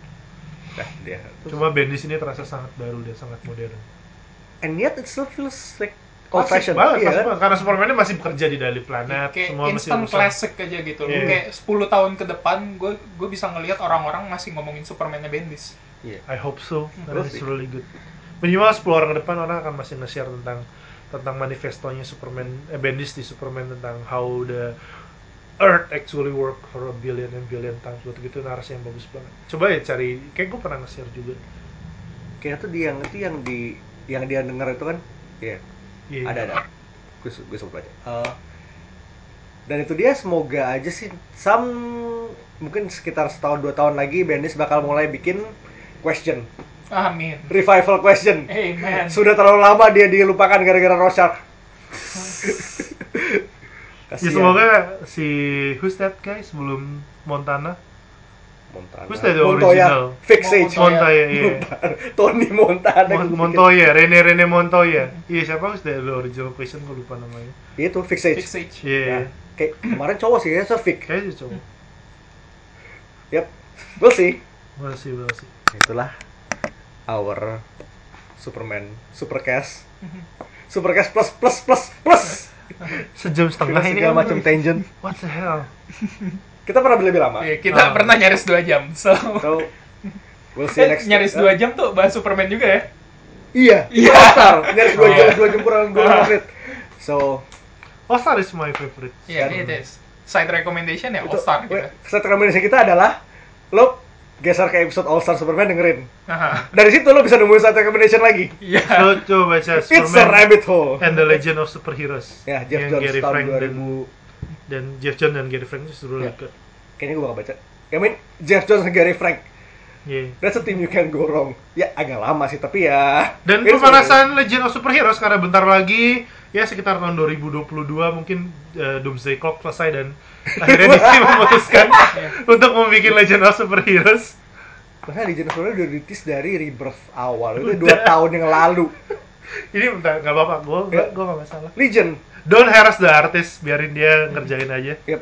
Nah, dia. Cuma Bendis ini terasa sangat baru dan sangat modern. And yet it still feels like old fashioned. banget, Iya kan? Karena Superman-nya masih bekerja di Daily Planet, kayak semua masih instant urusan- classic aja gitu loh. Iya. Kayak 10 tahun ke depan gue gue bisa ngelihat orang-orang masih ngomongin Superman-nya Bendis. Iya. I hope so. We'll That is see. really good. Minimal 10 orang ke depan orang akan masih nge-share tentang tentang manifestonya Superman eh, Bendis di Superman tentang how the Earth actually work for a billion and billion times. Waktu gitu narasi yang bagus banget. Coba ya cari, kayak gue pernah nge-share juga. Kayak tuh dia yang itu yang di yang dia dengar itu kan. Iya. Iya. Ada ada. Gue su- gue sempat baca. Eh, dan itu dia semoga aja sih some mungkin sekitar setahun dua tahun lagi Bendis bakal mulai bikin question Amin. revival question Amen. sudah terlalu lama dia dilupakan gara-gara Rorschach Ya semoga si who's that guy sebelum Montana? Montana. That the Montoya. original? Fix. Montoya. Montoya, iya. Tony Montana. Mon- Montoya, Rene Rene Montoya. Iya siapa that the original question gue lupa namanya. Itu fix age. Fix age. Iya. Ya, kayak kemarin cowok sih ya, so fix. Kayaknya cowok. Yep. We'll see. Masih masih. Itulah our Superman Supercast. Supercast plus plus plus plus. Sejam setengah ini segala macam tangent. What the hell? Kita pernah lebih lama. Iya, kita Ah. pernah nyaris 2 jam. So, So we'll see eh, next. nyaris 2 jam tuh bahas Superman juga ya. Iya. Iya. Iya. Star. Nyaris dua Oh. jam, dua jam kurang dua menit. So All Star is my favorite. Iya, Dan- it is. Side recommendation ya itu All Star gitu. set rekomendasi kita adalah lo geser ke episode All Star Superman dengerin. Aha. Dari situ lo bisa nemuin satu recommendation lagi. Iya. So, coba baca It's a Superman rabbit hole. and the Legend of Superheroes. Ya, Jeff Yang Jones Gary tahun Frank 2000. Dan, Jeff Jones dan Gary Frank itu really Ya. good. Kayaknya gue gak baca. I mean, Jeff Jones dan Gary Frank. Yeah. That's a team you can go wrong. Ya, agak lama sih, tapi ya... Dan pemanasan Legend of Superheroes karena bentar lagi ya sekitar tahun 2022 mungkin uh, Doomsday Clock selesai dan akhirnya DC memutuskan untuk membuat Legend of Superheroes. Karena Legend of Superman udah ditis dari Rebirth awal. Itu dua tahun yang lalu. Ini bentar, nggak apa-apa, gue Ya. gue nggak masalah. Legend. Don't harass the artist, biarin dia ngerjain aja. Yep.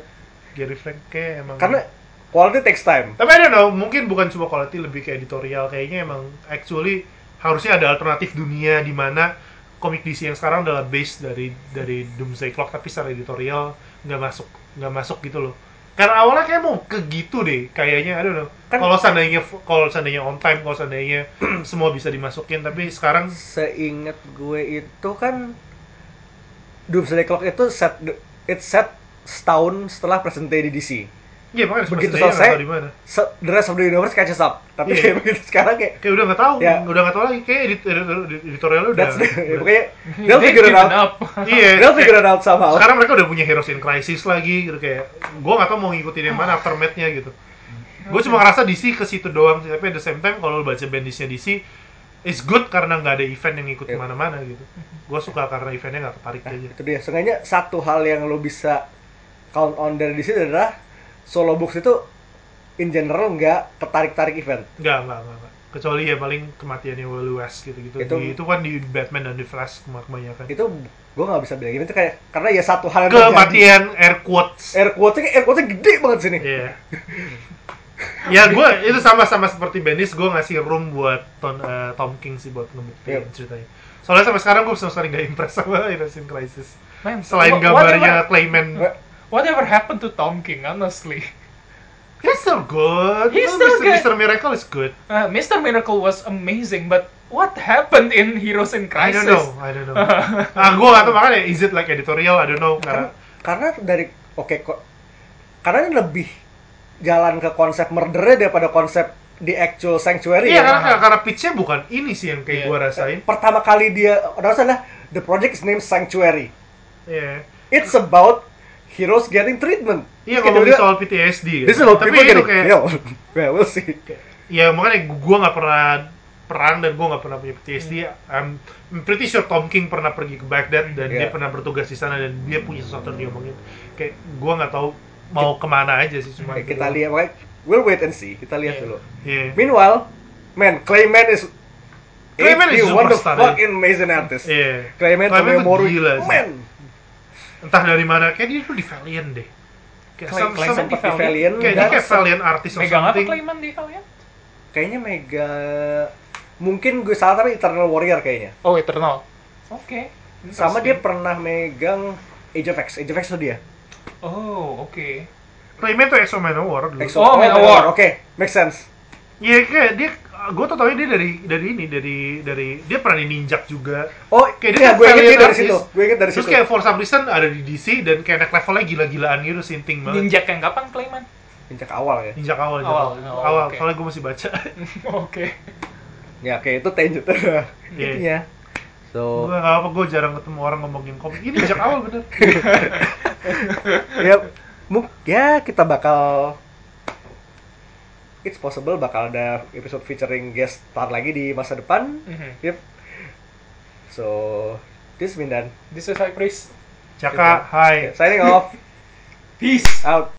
Gary Frank kayak emang. Karena quality takes time. Tapi I don't know, mungkin bukan cuma quality, lebih ke editorial. Kayaknya emang actually harusnya ada alternatif dunia di mana komik DC yang sekarang adalah base dari dari Doomsday Clock tapi secara editorial nggak masuk nggak masuk gitu loh. Karena awalnya kayak mau ke gitu deh, kayaknya I don't know. Kan- kalau seandainya kalau seandainya on time, kalau seandainya semua bisa dimasukin, tapi sekarang Seingat gue itu kan Doomsday Clock itu set it's set setahun setelah present day di DC. ya makanya Begitu selesai, tahu di mana. Se- the rest of the universe catches up. Tapi Iya. kayak begitu sekarang kayak Kayak udah nggak tahu, Ya. udah nggak tahu lagi. Kayak edit, edit- editorialnya udah. that's the, udah- pokoknya they'll They figure it out. Iya. They'll figure it out somehow. sekarang mereka udah punya Heroes in Crisis lagi gitu kayak gue nggak tahu mau ngikutin yang mana aftermath-nya gitu gue cuma ngerasa DC ke situ doang sih tapi at the same time kalau lu baca bandisnya DC it's good karena nggak ada event yang ikut Yep. ke mana-mana gitu gue suka karena eventnya nggak ketarik Nah, aja itu dia. Seenggaknya satu hal yang lo bisa count on dari DC adalah solo books itu in general nggak ketarik-tarik event. nggak nggak nggak kecuali ya paling kematiannya Wally West gitu gitu Itu- itu, itu kan di Batman dan di Flash kebanyakan Itu gue nggak bisa bilang gitu itu kayak karena ya satu hal yang kematian air quotes Air quotes air quotes gede banget sini. Iya. ya gue itu sama-sama seperti Bendis gue ngasih room buat Tom, eh, Tom King sih buat ngebuktiin Yep. ceritanya. Soalnya sampai sekarang gue sama sekali nggak impress sama Heroes in Crisis. Man, Selain gambarnya whatever, Clayman. Wha- whatever happened to Tom King honestly? He's still good. He's No, still Mr. good. Mr. Miracle is good. Uh, Mr. Miracle was amazing, but what happened in Heroes in I Crisis? don't know. I don't know. ah, gue gak tau makanya is it like editorial? I don't know. Karena, Karena karena dari oke kok karena ini lebih jalan ke konsep murdernya daripada konsep di actual sanctuary iya ya. karena karena pitch-nya bukan ini sih yang kayak Iya. gue rasain. Pertama kali dia, ada adalah the project is named Sanctuary. Iya. It's about heroes getting treatment. Iya Kayak ngomongin dia- soal PTSD kan. This is about Tapi people itu getting kayak yeah, well, we'll see. ya makanya gue nggak pernah perang dan gue nggak pernah punya PTSD. I'm, I'm pretty sure Tom King pernah pergi ke Baghdad dan dia Yeah. pernah bertugas di sana dan dia punya sesuatu yang dia omongin. Kayak gue nggak tahu mau ke mana aja sih cuma Kayak itu kita lihat, makanya we'll wait and see. Kita lihat Iya. dulu. Iya. Meanwhile, man, Clayman is Clayman is is one of superstar, fucking amazing artist. Iya. Clayman, Clayman tuh Tomomoru, gila sih. man. Entah dari mana, kayak dia tuh di Valiant deh. Kayak Clay- some- Clayman some- di Valiant. Valiant, kayak dia dan kayak Valiant artist or Megang apa. Clayman di kalian? kayaknya mega mungkin gue salah tapi Eternal Warrior kayaknya. Oh, Eternal. Oke. Sama dia pernah megang Age of X. Age of X tuh dia. Oh, oke. Clayman tuh EXO Manowar dulu. EXO. Oh, Manowar. Oke, make sense. Iya kayak dia, gue tuh tau dia dari dari ini dari dari dia pernah di ninjak juga. Oh, Kayak dia iya, gue inget dia dari artist. situ. Gue inget dari Terus situ. kayak for some reason ada di DC dan kayak naik levelnya gila-gilaan gitu, sinting banget. Ninjak yang kapan Clayman? Ninjak awal ya. Ninjak awal, Awal, awal. oh, awal. oke. Soalnya gue masih baca. Oke. Ya, oke itu tenjut. Iya. Intinya. So, gue gak apa, gue jarang ketemu orang ngomongin komik. Ini ninjak awal bener. ya, mu- ya kita bakal It's possible bakal ada episode featuring guest star lagi di masa depan. Mhm. Yep. So, this is Mindan. This is High Priest. Caka, hai. Signing off. Peace. Out.